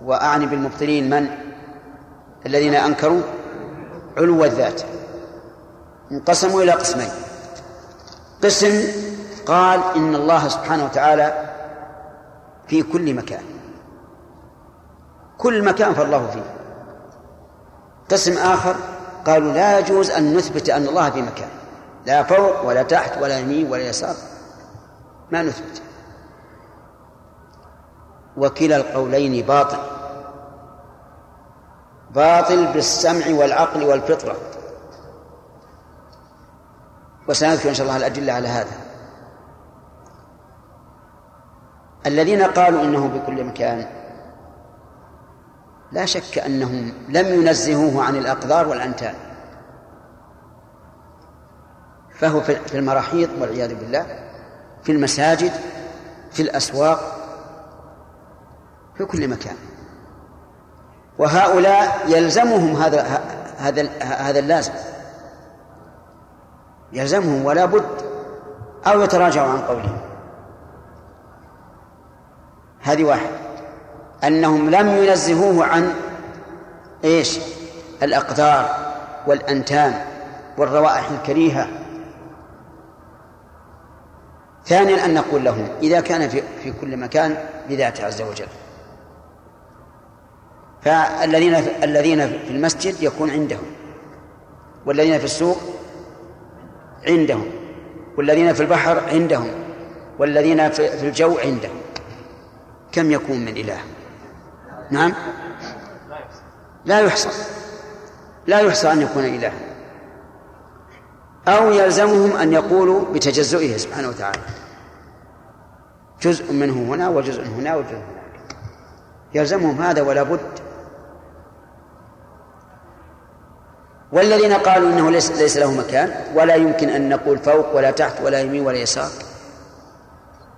وأعني بالمبطلين من؟ الذين أنكروا علو الذات. انقسموا إلى قسمين. قسم قال إن الله سبحانه وتعالى في كل مكان. كل مكان فالله فيه. قسم آخر قالوا لا يجوز أن نثبت أن الله في مكان. لا فوق ولا تحت ولا يمين ولا يسار. ما نثبت. وكلا القولين باطل. باطل بالسمع والعقل والفطرة. وسنذكر إن شاء الله الأدلة على هذا. الذين قالوا إنه بكل مكان لا شك أنهم لم ينزهوه عن الأقدار والأنتان. فهو في المراحيض والعياذ بالله. في المساجد في الأسواق في كل مكان. وهؤلاء يلزمهم هذا هذا هذا اللازم. يلزمهم ولا بد أو يتراجعوا عن قولهم. هذه واحد. أنهم لم ينزهوه عن إيش؟ الأقدار والأنتان والروائح الكريهة. ثانيا أن نقول لهم إذا كان في, في كل مكان بذاته عز وجل. فالذين الذين في المسجد يكون عندهم والذين في السوق عندهم والذين في البحر عندهم والذين في الجو عندهم. كم يكون من إله؟ نعم؟ لا يحصى. لا يحصى أن يكون إلها أو يلزمهم أن يقولوا بتجزئه سبحانه وتعالى. جزء منه هنا وجزء هنا وجزء هناك. يلزمهم هذا ولا بد. والذين قالوا إنه ليس, ليس له مكان ولا يمكن أن نقول فوق ولا تحت ولا يمين ولا يسار.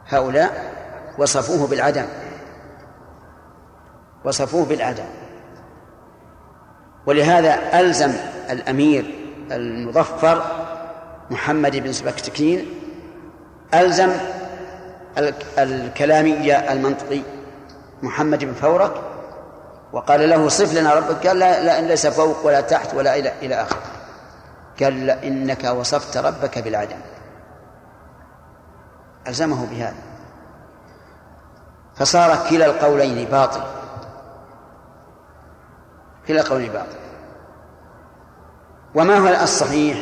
هؤلاء وصفوه بالعدم. وصفوه بالعدم. ولهذا ألزم الأمير المظفر محمد بن سبكتكين ألزم الكلامية المنطقي محمد بن فورك وقال له صف لنا ربك قال لا, لا ليس فوق ولا تحت ولا إلى إلى آخره. قال إنك وصفت ربك بالعدم. ألزمه بهذا. فصار كلا القولين باطل. كلا قول باطل. وما هو الصحيح؟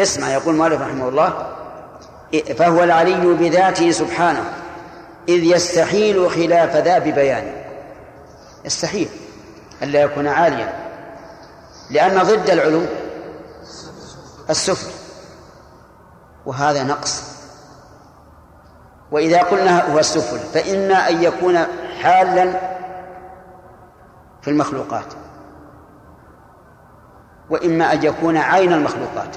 اسمع يقول مالك رحمه الله فهو العلي بذاته سبحانه إذ يستحيل خلاف ذا ببيانه يستحيل ألا يكون عاليا لأن ضد العلو السفل وهذا نقص. وإذا قلنا هو السفل فإما أن يكون حالا في المخلوقات وإما أن يكون عين المخلوقات.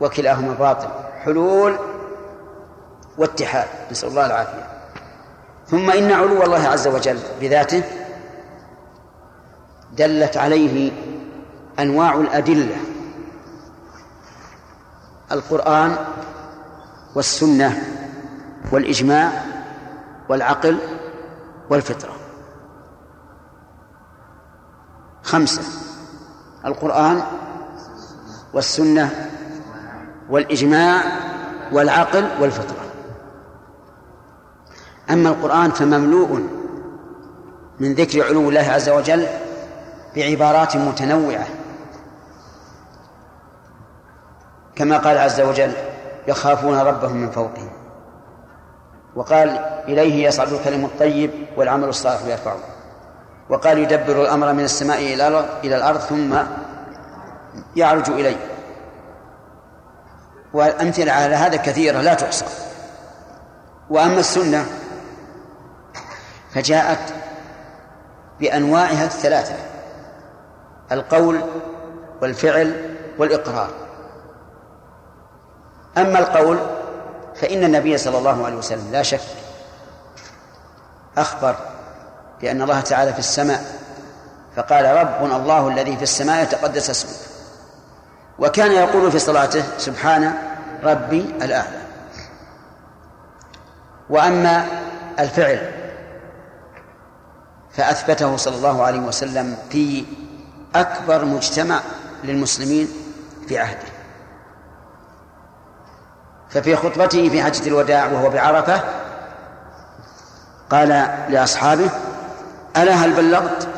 وكلاهما باطل حلول واتحاد نسأل الله العافية. ثم إن علو الله عز وجل بذاته دلت عليه أنواع الأدلة القرآن والسنة والإجماع والعقل والفطرة. خمسة القرآن والسنة والإجماع والعقل والفطرة. أما القرآن فمملوء من ذكر علو الله عز وجل بعبارات متنوعة. كما قال عز وجل يخافون ربهم من فوقهم. وقال إليه يصعد الكلم الطيب والعمل الصالح يرفعه. وقال يدبر الأمر من السماء إلى الأرض ثم يعرج إليه. والأمثلة على هذا كثيرة لا تحصى. وأما السنة فجاءت بأنواعها الثلاثة القول والفعل والإقرار. أما القول فإن النبي صلى الله عليه وسلم لا شك أخبر بأن الله تعالى في السماء فقال ربنا الله الذي في السماء يتقدس اسمه. وكان يقول في صلاته سبحان ربي الأعلى. وأما الفعل فأثبته صلى الله عليه وسلم في أكبر مجتمع للمسلمين في عهده. ففي خطبته في حجة الوداع وهو بعرفة قال لأصحابه ألا هل بلغت؟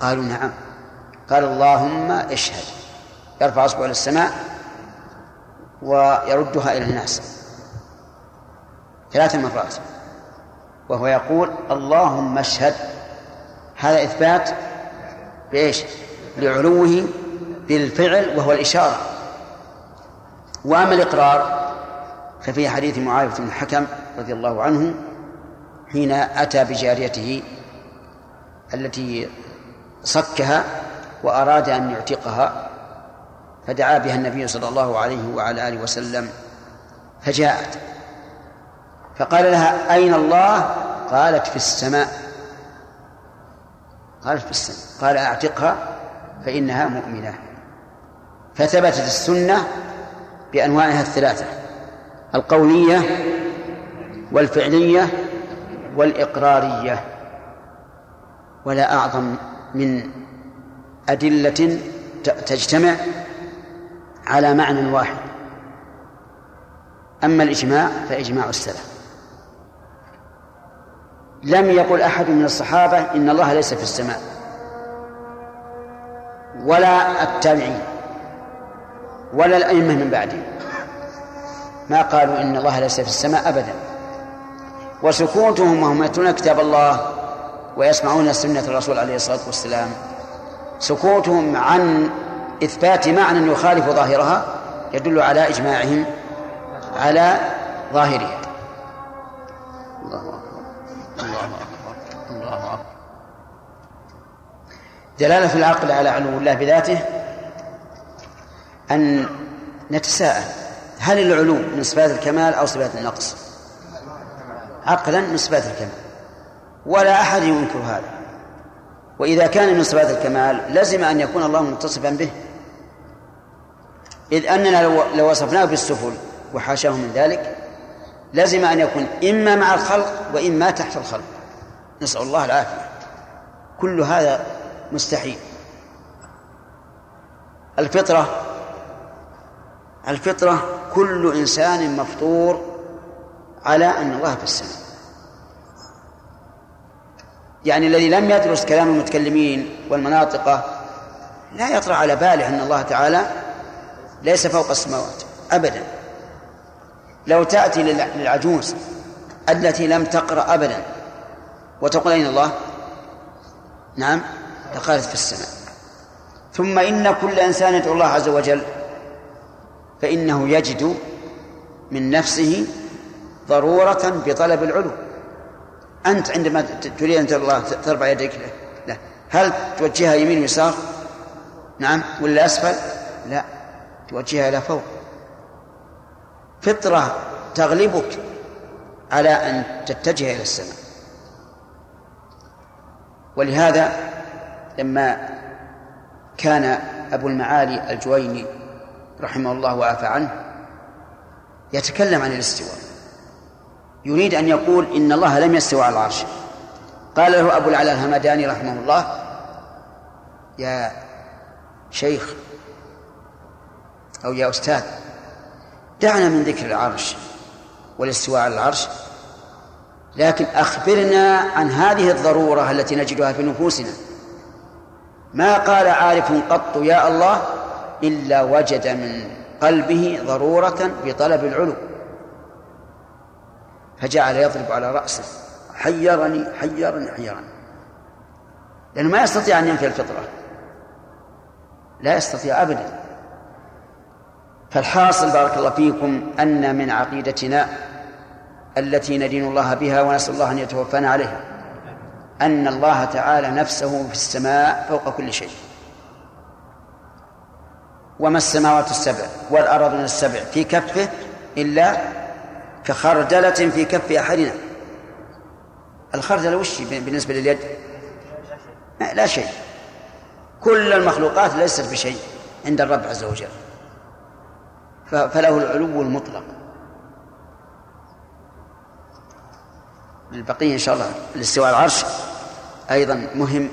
قالوا نعم. قال اللهم اشهد. يرفع أصبعه إلى السماء ويردها إلى الناس ثلاث مرات وهو يقول اللهم اشهد هذا إثبات بإيش؟ لعلوه بالفعل وهو الإشارة وأما الإقرار ففي حديث معاوية بن الحكم رضي الله عنه حين أتى بجاريته التي صكها وأراد أن يعتقها فدعا بها النبي صلى الله عليه وعلى آله وسلم فجاءت. فقال لها أين الله؟ قالت في السماء. قالت في السماء. قال أعتقها فإنها مؤمنة. فثبتت السنة بأنواعها الثلاثة القولية والفعلية والإقرارية. ولا أعظم من أدلة تجتمع على معنى واحد. أما الإجماع فإجماع السلف. لم يقل أحد من الصحابة إن الله ليس في السماء ولا التابعين ولا الأئمة من بعدهم. ما قالوا إن الله ليس في السماء أبدا. وسكوتهم وهم يتلون كتاب الله ويسمعون سنة الرسول عليه الصلاة والسلام. سكوتهم عن إثبات معنى يخالف ظاهرها يدل على إجماعهم على ظاهرها. الله أكبر الله أكبر الله أكبر دلالة العقل على علو الله بذاته أن نتساءل هل العلو من صفات الكمال أو صفات النقص؟ عقلا من صفات الكمال ولا أحد ينكر هذا. وإذا كان من صفات الكمال لزم أن يكون الله متصفا به. إذ أننا لو وصفناه بالسفل وحاشاه من ذلك لزم أن يكون إما مع الخلق وإما تحت الخلق. نسأل الله العافية. كل هذا مستحيل. الفطرة الفطرة كل إنسان مفطور على أن الله في السماء. يعني الذي لم يدرس كلام المتكلمين والمناطق لا يطرأ على باله أن الله تعالى ليس فوق السماوات أبدا. لو تأتي للعجوز التي لم تقرأ أبدا وتقول أين الله؟ نعم لقالت في السماء. ثم إن كل إنسان يدعو الله عز وجل فإنه يجد من نفسه ضرورة بطلب العلو. أنت عندما تريد أن الله ترفع يديك له لا هل توجهها يمين ويسار؟ نعم. ولا أسفل؟ لا. توجهها إلى فوق. فطرة تغلبك على أن تتجه إلى السماء. ولهذا لما كان أبو المعالي الجويني رحمه الله وعفى عنه يتكلم عن الاستواء. يريد أن يقول إن الله لم يستوى على العرش. قال له أبو العلاء الهمداني رحمه الله يا شيخ أو يا أستاذ دعنا من ذكر العرش والاستواء على العرش لكن أخبرنا عن هذه الضرورة التي نجدها في نفوسنا. ما قال عارف قط يا الله إلا وجد من قلبه ضرورة بطلب العلو. فجعل يضرب على رأسه حيرني حيرني حيرني. لأنه ما يستطيع أن ينفي الفطرة. لا يستطيع أبدا. فالحاصل بارك الله فيكم أن من عقيدتنا التي ندين الله بها ونسأل الله أن يتوفانا عليها أن الله تعالى نفسه في السماء فوق كل شيء. وما السماوات السبع والأرض السبع في كفه إلا كخردلة في كف أحدنا؟ الخردلة وش بالنسبة لليد؟ لا شيء. كل المخلوقات ليست بشيء عند الرب عز وجل. فله العلو المطلق. البقية إن شاء الله الاستواء العرش أيضا مهم.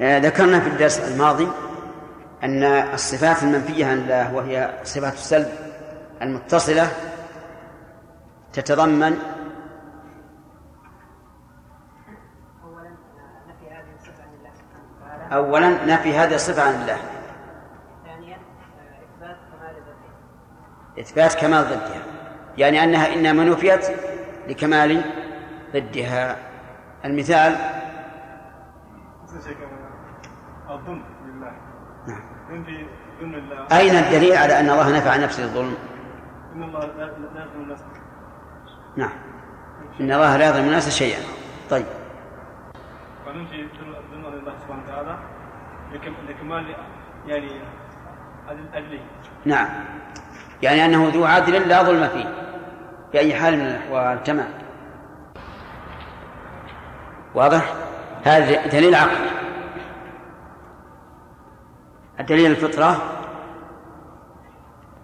آه، ذكرنا في الدرس الماضي أن الصفات المنفية عن الله وهي صفات السلب المتصلة تتضمن أولا نفي هذه الصفة عن الله. ثانيا إثبات كمال ضدها. إثبات كمال ضدها. يعني أنها إنما نفيت لكمال ضدها. المثال الظلم لله. نعم. أين الدليل على أن الله نفع نفسه الظلم؟ إن الله لا يظلم الناس نعم. إن الله لا يظلم الناس شيئا. طيب. وننفي ظلم الله سبحانه وتعالى لكمال يعني عدله. نعم. يعني أنه ذو عدل لا ظلم فيه. في أي حال من الأحوال. تمام. واضح؟ هذا دليل عقلي الدليل الفطرة؟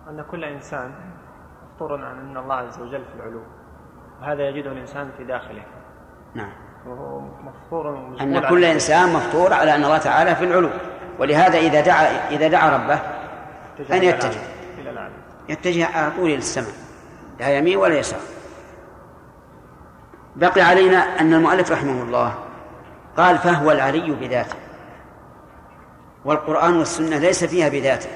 أن كل إنسان مفطور عن أن الله عز وجل في العلو وهذا يجده الإنسان في داخله. نعم. وهو مفطور أن كل إنسان مفطور على أن الله تعالى في العلو ولهذا إذا دعا إذا دعا ربه أن يتجه. إلى يتجه على طول إلى السماء لا يمين ولا يسار. بقي علينا أن المؤلف رحمه الله قال فهو العلي بذاته والقرآن والسنة ليس فيها بذاته.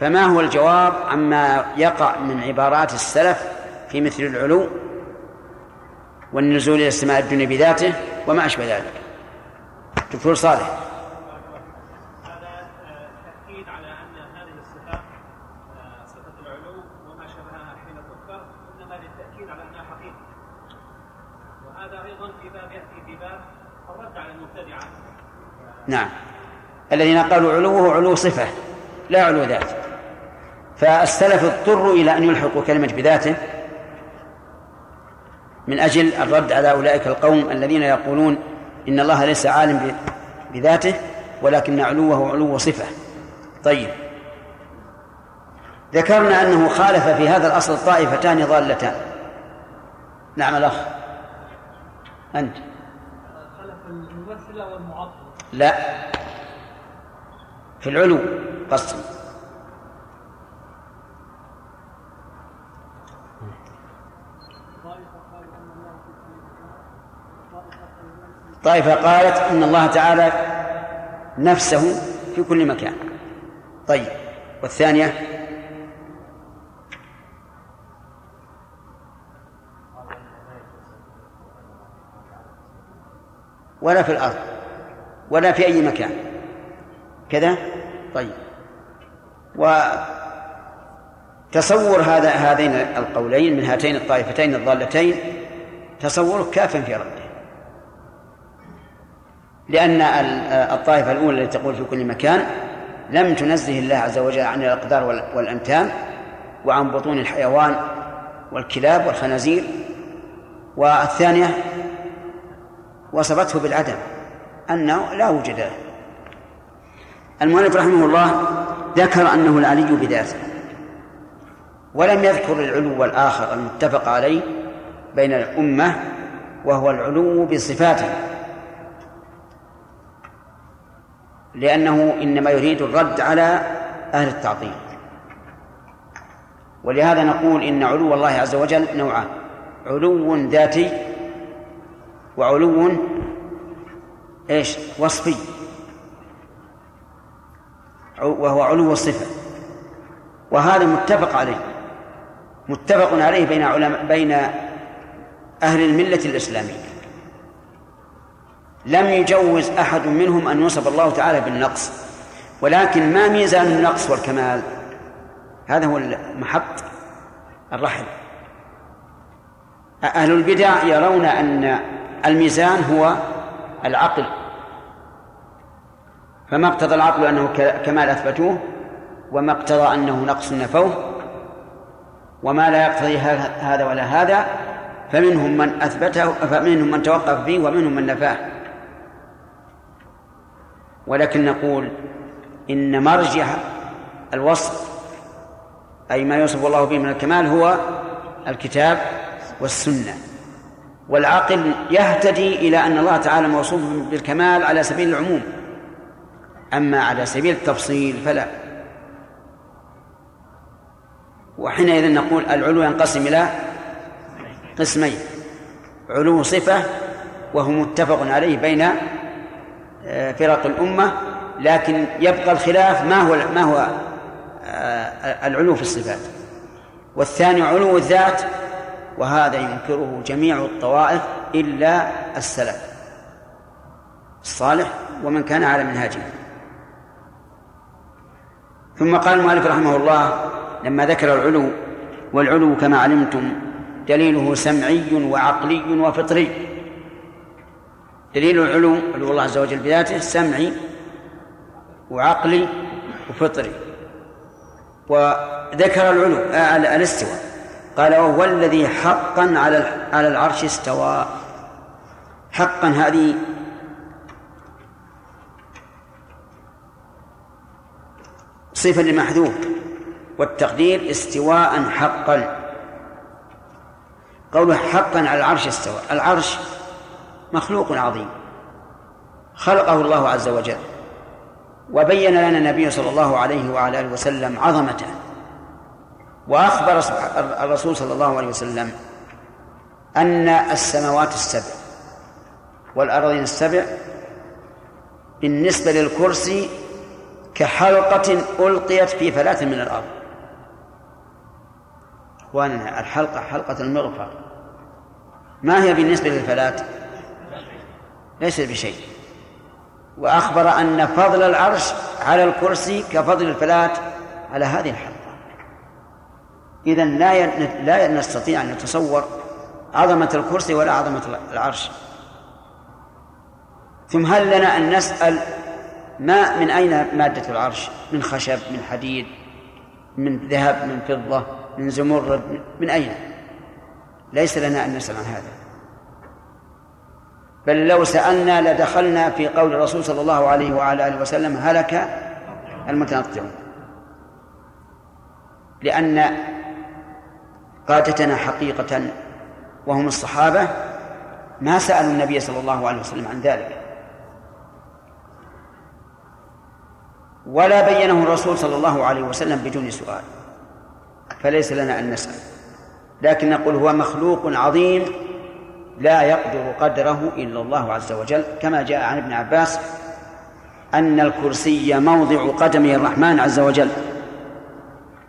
فما هو الجواب عما يقع من عبارات السلف في مثل العلو والنزول إلى السماء الدنيا بذاته وما أشبه ذلك؟ دكتور صالح. نعم. الذين قالوا علوه علو صفة لا علو ذات فالسلف اضطروا إلى أن يلحقوا كلمة بذاته من أجل الرد على أولئك القوم الذين يقولون إن الله ليس عالم بذاته ولكن علوه علو صفة. طيب. ذكرنا أنه خالف في هذا الأصل طائفتان ضالتان. نعم الأخ. أنت. خلف الممثلة والمعطلة لا. في العلو قسم طائفة قالت إن الله تعالى نفسه في كل مكان. طيب والثانية؟ ولا في الأرض ولا في أي مكان. كذا؟ طيب. وتصور هذا هذين القولين من هاتين الطائفتين الضالتين تصور كاف في رده لأن الطائفة الأولى التي تقول في كل مكان لم تنزه الله عز وجل عن الأقدار والأمتان وعن بطون الحيوان والكلاب والخنازير. والثانية وصفته بالعدم أنه لا وجد له. المؤلف رحمه الله ذكر أنه العلي بذاته ولم يذكر العلو الآخر المتفق عليه بين الأمة وهو العلو بصفاته. لأنه إنما يريد الرد على أهل التعطيل. ولهذا نقول إن علو الله عز وجل نوعان علو ذاتي وعلو إيش؟ وصفي. وهو علو الصفة. وهذا متفق عليه. متفق عليه بين علماء بين أهل الملة الإسلامية. لم يجوز أحد منهم أن يوصف الله تعالى بالنقص. ولكن ما ميزان النقص والكمال؟ هذا هو محط الرحل أهل البدع يرون أن الميزان هو العقل. فما اقتضى العقل أنه كمال أثبتوه؟ وما اقتضى أنه نقص نفوه؟ وما لا يقتضي هذا ولا هذا؟ فمنهم من أثبته فمنهم من توقف فيه ومنهم من نفاه. ولكن نقول إن مرجع الوصف أي ما يوصف الله به من الكمال هو الكتاب والسنة. والعقل يهتدي إلى أن الله تعالى موصوف بالكمال على سبيل العموم. أما على سبيل التفصيل فلا. وحينئذ نقول العلو ينقسم إلى قسمين علو صفة وهو متفق عليه بين فرق الأمة لكن يبقى الخلاف ما هو ما هو آه، العلو في الصفات. والثاني علو الذات وهذا ينكره جميع الطوائف إلا السلف. الصالح ومن كان على منهاجه. ثم قال المؤلف رحمه الله لما ذكر العلو والعلو كما علمتم دليله سمعي وعقلي وفطري. دليل العلو علو الله عز وجل بذاته سمعي وعقلي وفطري. وذكر العلو آه الاستواء. قال وهو الذي حقا على على العرش استوى. حقا هذه صفة لمحذوف. والتقدير استواء حقا. قوله حقا على العرش استوى. العرش مخلوق عظيم. خلقه الله عز وجل. وبين لنا النبي صلى الله عليه وعلى آله وسلم عظمته. وأخبر الرسول صلى الله عليه وسلم أن السماوات السبع والارضين السبع بالنسبة للكرسي كحلقة ألقيت في فلاه من الأرض. إخواننا الحلقة حلقة المغفر ما هي بالنسبة للفلاه ليس بشيء. وأخبر أن فضل العرش على الكرسي كفضل الفلاة على هذه الحلقة. إذا لا لا نستطيع أن نتصور عظمة الكرسي ولا عظمة العرش. ثم هل لنا أن نسأل ما من أين مادة العرش؟ من خشب من حديد من ذهب من فضة من زمرد من أين؟ ليس لنا أن نسأل عن هذا. بل لو سألنا لدخلنا في قول الرسول صلى الله عليه وعلى آله وسلم هلك المتنطعون لأن قادتنا حقيقة وهم الصحابة ما سألوا النبي صلى الله عليه وسلم عن ذلك. ولا بينه الرسول صلى الله عليه وسلم بدون سؤال. فليس لنا أن نسأل. لكن نقول هو مخلوق عظيم لا يقدر قدره إلا الله عز وجل كما جاء عن ابن عباس أن الكرسي موضع قدمه الرحمن عز وجل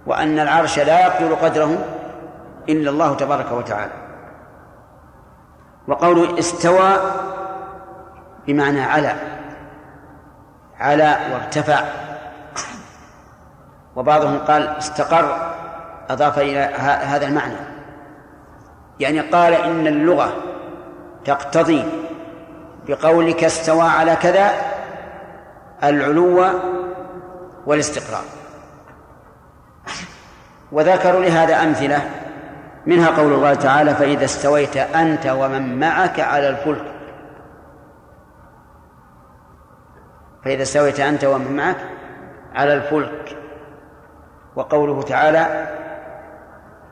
وأن العرش لا يقدر قدره إلا الله تبارك وتعالى. وقوله استوى بمعنى على على وارتفع. وبعضهم قال استقر أضاف إلى هذا المعنى. يعني قال إن اللغة تقتضي بقولك استوى على كذا العلو والاستقرار. وذكروا لهذا أمثلة منها قول الله تعالى فإذا استويت أنت ومن معك على الفلك. فإذا استويت أنت ومن معك على الفلك. وقوله تعالى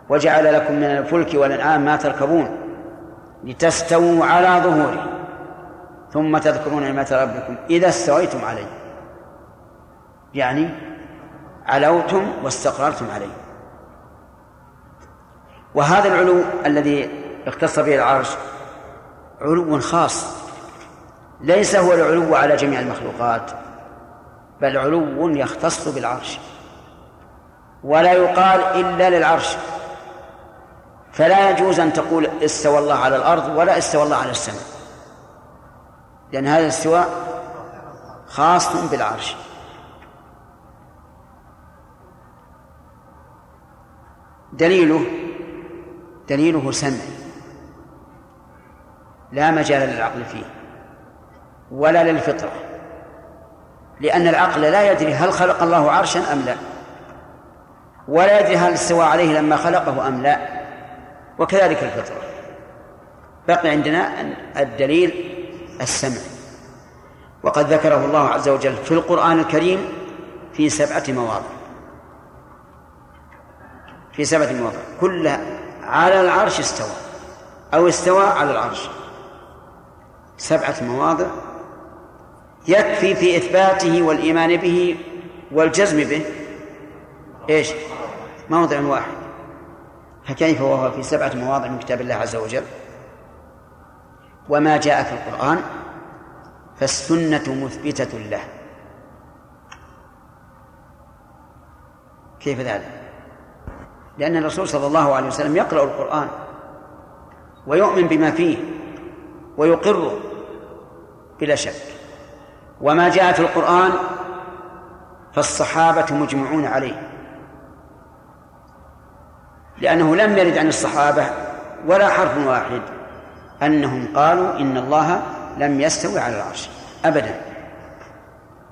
وجعل لكم من الفلك والأنعام ما تركبون. لتستووا على ظهوره ثم تذكرون نعمة ربكم إذا استويتم عليه يعني علوتم واستقررتم عليه وهذا العلو الذي اختص به العرش علو خاص. ليس هو العلو على جميع المخلوقات بل علو يختص بالعرش. ولا يقال إلا للعرش. فلا يجوز أن تقول استوى الله على الأرض ولا استوى الله على السماء. لأن هذا الاستواء خاص بالعرش. دليله دليله سمع. لا مجال للعقل فيه ولا للفطرة. لأن العقل لا يدري هل خلق الله عرشا أم لا. ولا يدري هل استوى عليه لما خلقه أم لا. وكذلك الفطرة بقي عندنا الدليل السمع. وقد ذكره الله عز وجل في القرآن الكريم في سبعة مواضع. في سبعة مواضع. كلها على العرش استوى أو استوى على العرش. سبعة مواضع. يكفي في إثباته والإيمان به والجزم به. إيش؟ موضع واحد. فكيف وهو في سبعة مواضع من كتاب الله عز وجل؟ وما جاء في القرآن فالسنة مثبتة له. كيف ذلك؟ لأن الرسول صلى الله عليه وسلم يقرأ القرآن ويؤمن بما فيه ويقره بلا شك. وما جاء في القرآن فالصحابة مجمعون عليه. لأنه لم يرد عن الصحابة ولا حرف واحد أنهم قالوا إن الله لم يستوي على العرش أبدا.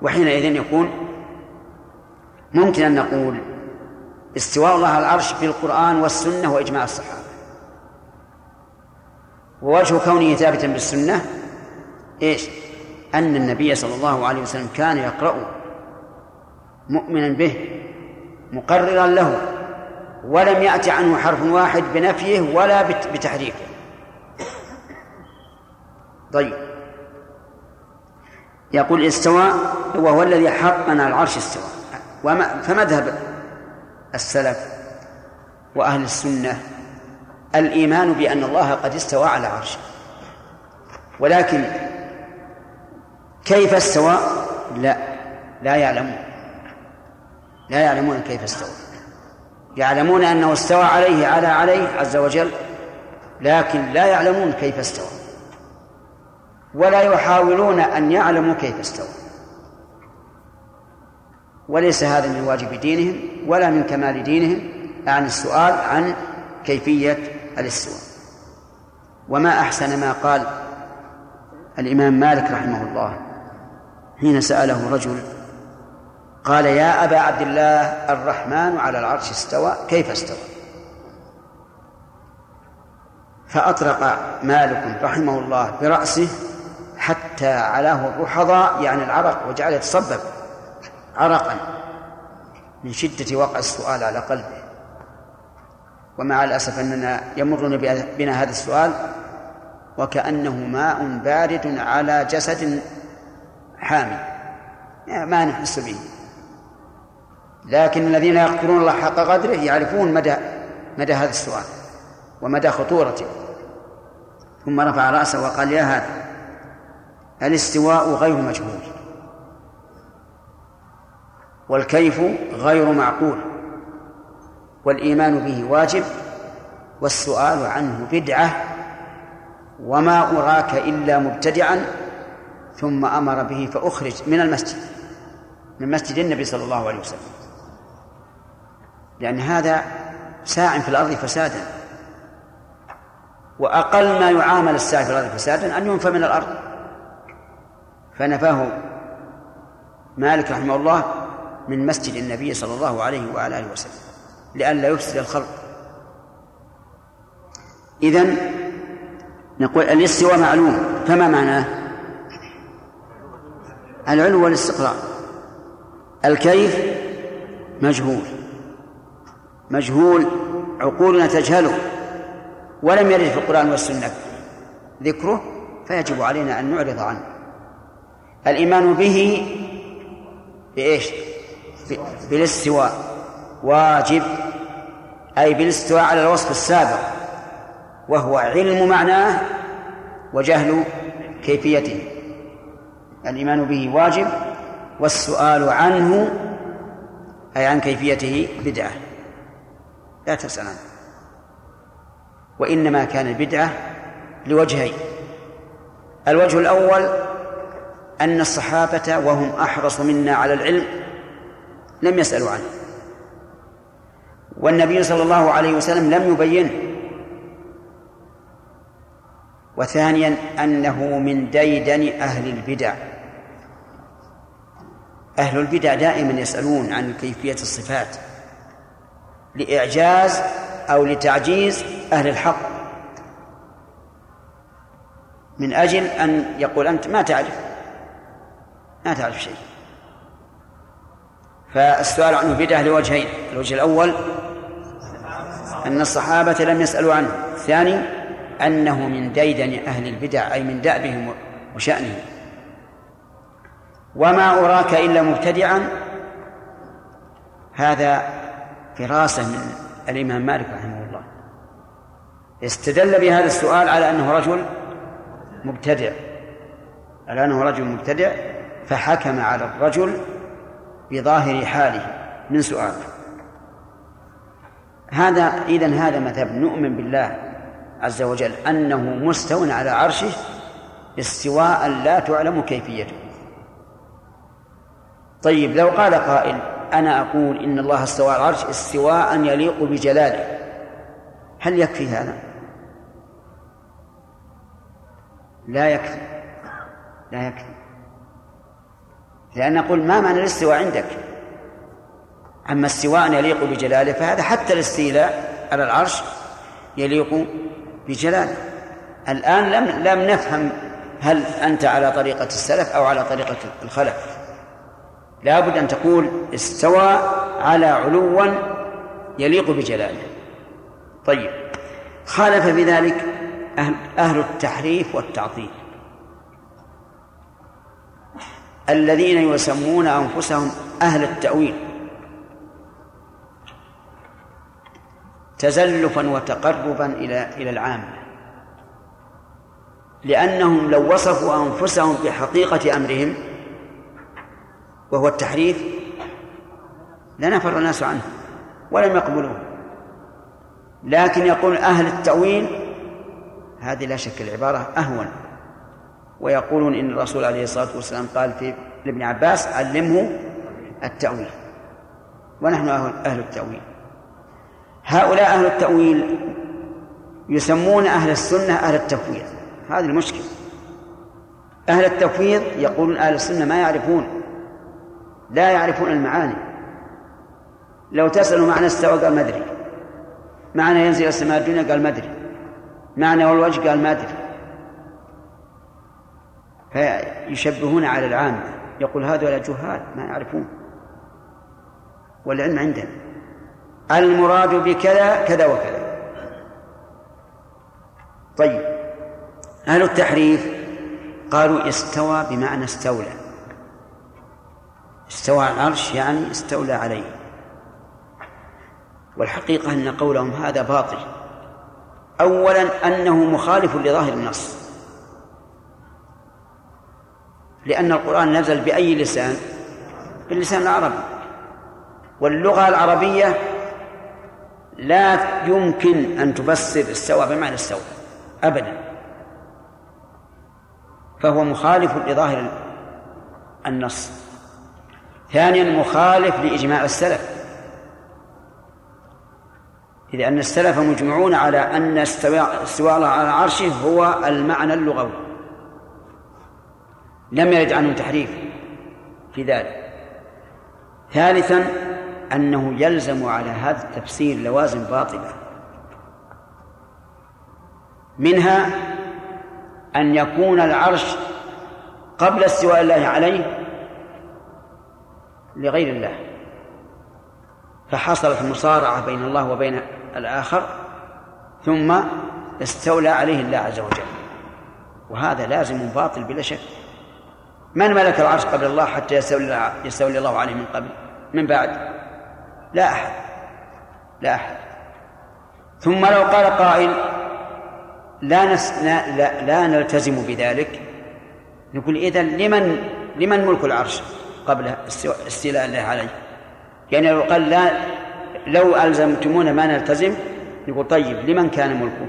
وحينئذ يكون ممكن أن نقول استواء الله على العرش في القرآن والسنة وإجماع الصحابة. ووجه كونه ثابتا بالسنة إيش؟ أن النبي صلى الله عليه وسلم كان يقرأ مؤمنا به مقررا له. ولم يأتي عنه حرف واحد بنفيه ولا بتحريفه. طيب. يقول استوى وهو الذي حقنا العرش استوى. وما فمذهب السلف وأهل السنة الإيمان بأن الله قد استوى على عرشه. ولكن كيف استوى؟ لا. لا يعلمون. لا يعلمون كيف استوى. يعلمون أنه استوى عليه على عليه عز وجل لكن لا يعلمون كيف استوى. ولا يحاولون أن يعلموا كيف استوى. وليس هذا من واجب دينهم ولا من كمال دينهم عن السؤال عن كيفية الاستواء. وما أحسن ما قال الإمام مالك رحمه الله حين سأله رجل قال يا أبا عبد الله الرحمن على العرش استوى كيف استوى؟ فأطرق مالك رحمه الله برأسه حتى علاه الرحضاء يعني العرق وجعل يتصبب عرقا من شدة وقع السؤال على قلبه. ومع الأسف أننا يمر بنا هذا السؤال وكأنه ماء بارد على جسد حامي ما نحس به. لكن الذين يقدرون الله حق قدره يعرفون مدى مدى هذا السؤال ومدى خطورته. ثم رفع رأسه وقال يا هذا الاستواء غير مجهول والكيف غير معقول والإيمان به واجب والسؤال عنه بدعة وما أراك إلا مبتدعا ثم أمر به فأخرج من المسجد من مسجد النبي صلى الله عليه وسلم. لأن هذا ساع في الأرض فسادا. وأقل ما يعامل الساعي في الأرض فسادا أن ينفى من الأرض. فنفاه مالك رحمه الله من مسجد النبي صلى الله عليه وعلى آله وسلم لئلا يفسد الخلق. إذن نقول الاستواء معلوم. فما معناه؟ العلو والاستقرار. الكيف مجهول. مجهول عقولنا تجهله ولم يرد في القرآن والسنة. ذكره فيجب علينا أن نعرض عنه. الإيمان به بإيش؟ بالاستواء. واجب. أي بالاستواء على الوصف السابق. وهو علم معناه وجهل كيفيته. الإيمان به واجب والسؤال عنه أي عن كيفيته بدعة. لا تسأل عنه. وإنما كان البدعة لوجهين. الوجه الأول أن الصحابة وهم أحرص منا على العلم لم يسألوا عنه. والنبي صلى الله عليه وسلم لم يبينه. وثانيا أنه من ديدن أهل البدع. أهل البدع دائما يسألون عن كيفية الصفات. لإعجاز أو لتعجيز أهل الحق. من أجل أن يقول أنت ما تعرف ما تعرف شيء. فالسؤال عنه بدعة لوجهين الوجه الأول أن الصحابة لم يسألوا عنه الثاني أنه من ديدن أهل البدع أي من دأبهم وشأنهم. وما أراك إلا مبتدعا هذا فراسة من الإمام مالك رحمه الله. استدل بهذا السؤال على أنه رجل مبتدع. على أنه رجل مبتدع فحكم على الرجل بظاهر حاله من سؤاله هذا إذا هذا مذهب. نؤمن بالله عز وجل أنه مستو على عرشه استواء لا تعلم كيفيته. طيب لو قال قائل أنا أقول إن الله استوى على العرش استواء يليق بجلاله. هل يكفي هذا؟ لا يكفي. لا يكفي. لأن نقول ما معنى الاستواء عندك؟ أما استواء يليق بجلاله فهذا حتى الاستيلاء على العرش يليق بجلاله. الآن لم لم نفهم هل أنت على طريقة السلف أو على طريقة الخلف. لابد أن تقول استوى على علوا يليق بجلاله. طيب. خالف بذلك أهل, أهل التحريف والتعطيل. الذين يسمون أنفسهم أهل التأويل. تزلفا وتقربا إلى إلى العامة. لأنهم لو وصفوا أنفسهم بحقيقة أمرهم وهو التحريف لنفر الناس عنه ولم يقبلوه. لكن يقول أهل التأويل هذه لا شك العبارة أهون. ويقولون إن الرسول عليه الصلاة والسلام قال في لابن عباس علمه التأويل. ونحن أهل التأويل. هؤلاء أهل التأويل يسمون أهل السنة أهل التفويض. هذه المشكلة. أهل التفويض يقولون أهل السنة ما يعرفون. لا يعرفون المعاني. لو تسألوا معنى استوى قال ما أدري. معنى ينزل السماء الدنيا قال ما أدري. معنى والوجه قال ما أدري. فيشبهون على العامة يقول هذول جهال ما يعرفون. والعلم عندنا. المراد بكذا كذا وكذا. طيب. أهل التحريف قالوا استوى بمعنى استولى. استوى على العرش يعني استولى عليه. والحقيقة أن قولهم هذا باطل. أولا أنه مخالف لظاهر النص. لأن القرآن نزل بأي لسان؟ باللسان العربي. واللغة العربية لا يمكن أن تفسر استوى بمعنى استوى أبدا. فهو مخالف لظاهر النص. ثانيا مخالف لإجماع السلف. إذ أن السلف مجمعون على أن استواء الله على عرشه هو المعنى اللغوي. لم يرد عنه تحريف في ذلك. ثالثا أنه يلزم على هذا التفسير لوازم باطلة. منها أن يكون العرش قبل استواء الله عليه لغير الله. فحصلت مصارعة بين الله وبين الآخر ثم استولى عليه الله عز وجل. وهذا لازم باطل بلا شك. من ملك العرش قبل الله حتى يستولي يستولي الله عليه من قبل؟ من بعد؟ لا أحد. لا أحد. ثم لو قال قائل لا, نس... لا, لا, لا نلتزم بذلك نقول إذا لمن لمن ملك العرش؟ قبل استيلاء الله عليه. يعني لو قال لا لو ألزمتمونا ما نلتزم يقول طيب لمن كان ملكه؟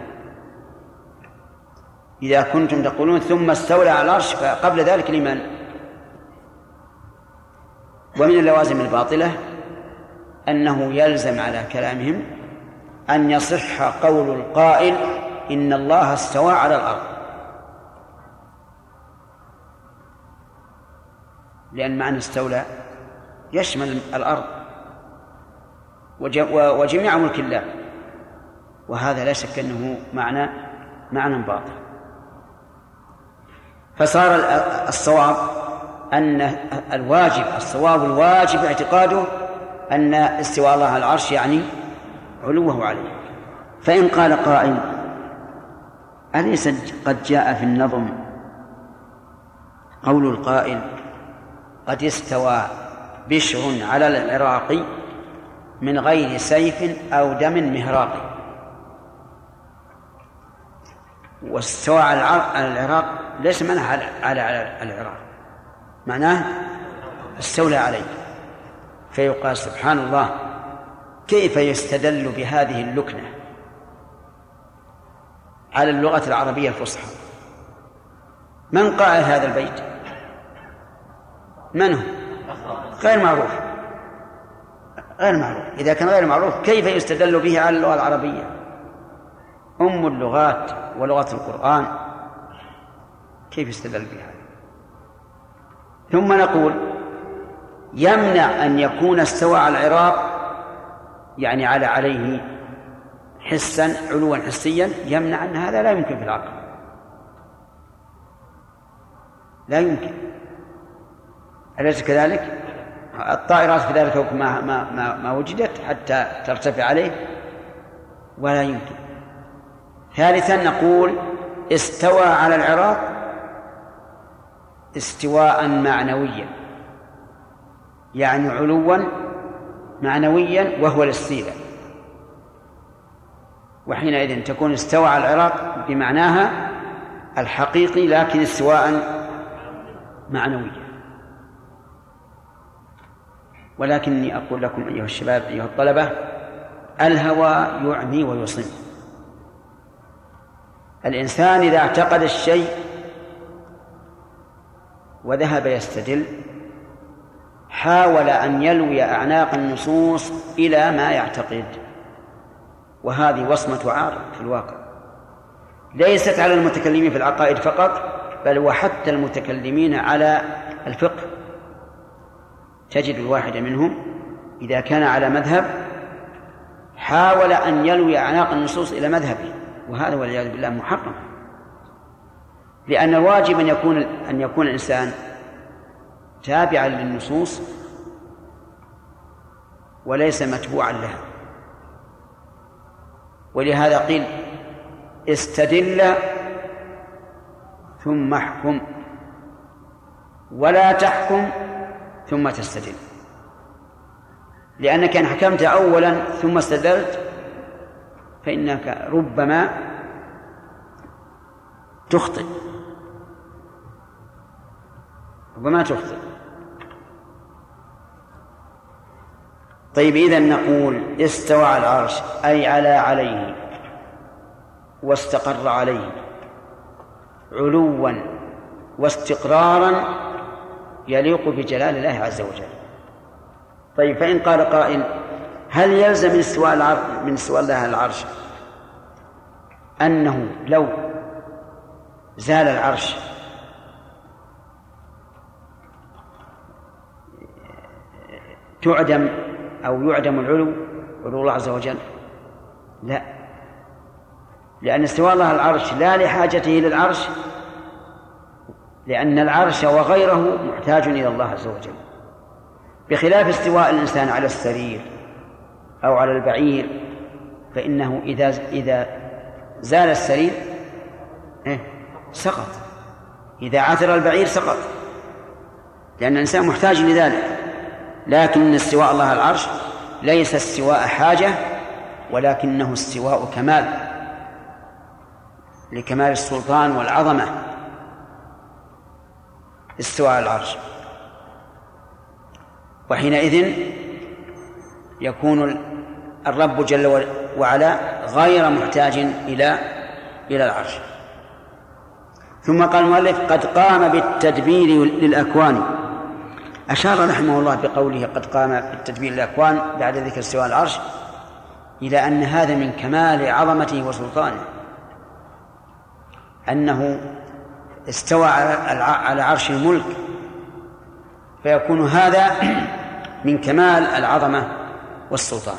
إذا كنتم تقولون ثم استولى على العرش فقبل ذلك لمن؟ ومن اللوازم الباطلة أنه يلزم على كلامهم أن يصح قول القائل إن الله استوى على الأرض. لأن معنى استولى يشمل الأرض وجميع ملك الله. وهذا لا شك أنه معنى معنى باطل. فصار الصواب أن الواجب الصواب الواجب اعتقاده أن استواء الله على العرش يعني علوه عليه. فإن قال قائل أليس قد جاء في النظم قول القائل قد استوى بشر على العراق من غير سيف أو دم مهراق. واستوى على العراق ليس معناه على على العراق. معناه استولى عليه. فيقال سبحان الله كيف يستدل بهذه اللكنة؟ على اللغة العربية الفصحى. من قائل هذا البيت؟ من هو؟ غير معروف. غير معروف. إذا كان غير معروف كيف يستدل به على اللغة العربية؟ أم اللغات ولغة القرآن. كيف يستدل بها؟ ثم نقول يمنع أن يكون استوى على العراق يعني على عليه حسا علوا حسيا يمنع أن هذا لا يمكن في العقل. لا يمكن. أليس كذلك؟ الطائرات في ذلك ما ما ما, ما وجدت حتى ترتفع عليه ولا يمكن. ثالثا نقول استوى على العراق استواء معنويا. يعني علوا معنويا وهو الاستيلاء. وحينئذ تكون استوى على العراق بمعناها الحقيقي لكن استواء معنويا. ولكني أقول لكم أيها الشباب أيها الطلبة الهوى يعمي ويصم الإنسان إذا اعتقد الشيء وذهب يستدل حاول أن يلوي أعناق النصوص إلى ما يعتقد. وهذه وصمة عار في الواقع. ليست على المتكلمين في العقائد فقط بل وحتى المتكلمين على الفقه. تجد الواحد منهم إذا كان على مذهب حاول أن يلوي أعناق النصوص إلى مذهبه وهذا والعياذ بالله محرم. لأن الواجب أن يكون أن يكون الإنسان تابعا للنصوص وليس متبوعا لها. ولهذا قيل استدل ثم احكم ولا تحكم ثم تستدل. لأنك إن حكمت أولا ثم استدلت فإنك ربما تخطئ. ربما تخطئ. طيب إذا نقول استوى على العرش أي على عليه واستقر عليه علوا واستقرارا يليق بجلال الله عز وجل. طيب فإن قال قائل هل يلزم من استواء العرش من استواء الله على العرش أنه لو زال العرش تعدم أو يعدم العلو علو الله عز وجل؟ لا. لأن استواء الله على العرش لا لحاجته للعرش لأن العرش وغيره محتاج إلى الله عز وجل. بخلاف استواء الإنسان على السرير أو على البعير فإنه إذا إذا زال السرير إيه سقط. إذا عثر البعير سقط. لأن الإنسان محتاج لذلك. لكن استواء الله على العرش ليس استواء حاجة ولكنه استواء كمال. لكمال السلطان والعظمة. استواء العرش. وحينئذ يكون الرب جل وعلا غير محتاج إلى إلى العرش. ثم قال المؤلف قد قام بالتدبير للأكوان. أشار رحمه الله بقوله قد قام بالتدبير للأكوان بعد ذكر استواء العرش إلى أن هذا من كمال عظمته وسلطانه. أنه استوى على عرش الملك. فيكون هذا من كمال العظمة والسلطان.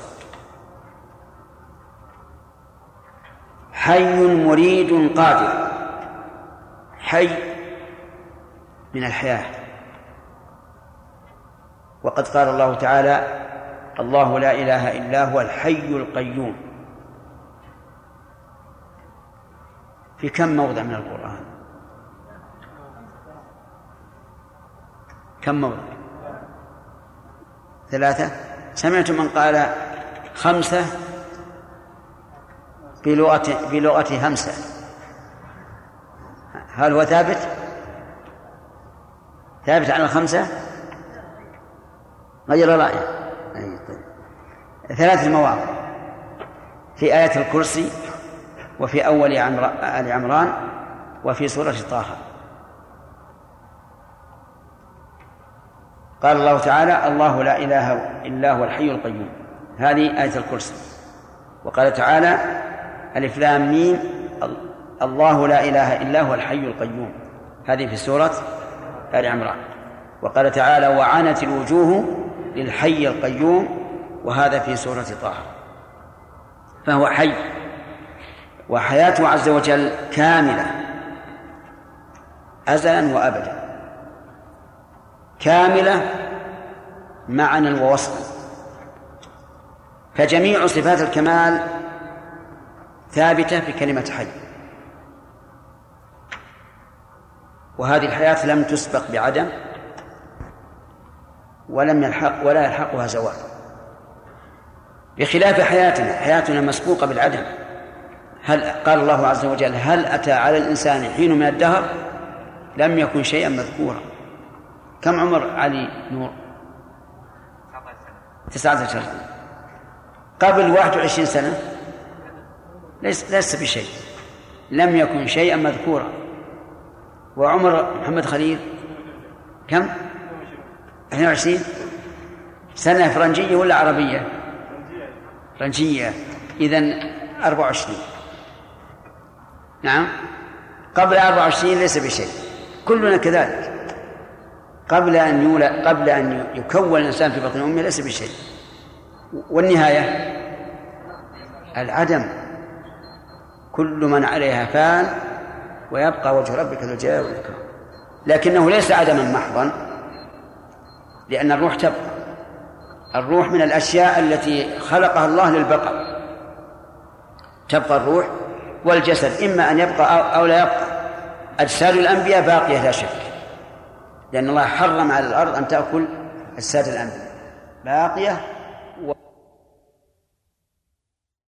حي مريد قادر. حي من الحياة. وقد قال الله تعالى الله لا إله إلا هو الحي القيوم. في كم موضع من القرآن؟ كم موضع ثلاثة سمعت من قال خمسة بلغة بلغة همسة هل هو ثابت؟ ثابت على الخمسة؟ غير رأيه طيب. ثلاث المواضع في آية الكرسي وفي أول آل عمران وفي سورة طه قال الله تعالى الله لا إله إلا هو الحي القيوم. هذه آية الكرسي. وقال تعالى ألف لام ميم الله لا إله إلا هو الحي القيوم. هذه في سورة آل عمران. وقال تعالى وعنت الوجوه للحي القيوم. وهذا في سورة طه. فهو حي. وحياته عز وجل كاملة. أزلا وأبدا. كاملة معنى ووصفا. فجميع صفات الكمال ثابتة في كلمة حي. وهذه الحياة لم تسبق بعدم ولم يلحق ولا يلحقها زوال. بخلاف حياتنا حياتنا مسبوقة بالعدم. هل قال الله عز وجل هل أتى على الإنسان حين من الدهر؟ لم يكن شيئا مذكورا. كم عمر علي نور؟ تسعة عشر قبل واحد وعشرين سنة؟ ليس ليس بشيء. لم يكن شيئا مذكورا. وعمر محمد خليل كم؟ 22 سنة فرنجية ولا عربية؟ فرنجية. إذا 24 نعم. قبل 24 ليس بشيء. كلنا كذلك. قبل أن يولد قبل أن يكون الإنسان في بطن أمه ليس بشيء. والنهاية؟ العدم. كل من عليها فان ويبقى وجه ربك ذو الجلال والإكرام. لكنه ليس عدما محضا لأن الروح تبقى. الروح من الأشياء التي خلقها الله للبقاء. تبقى الروح والجسد إما أن يبقى أو لا يبقى. أجساد الأنبياء باقية لا شك. لأن الله حرم على الأرض أن تأكل أجساد الأنبياء. باقية؟ و...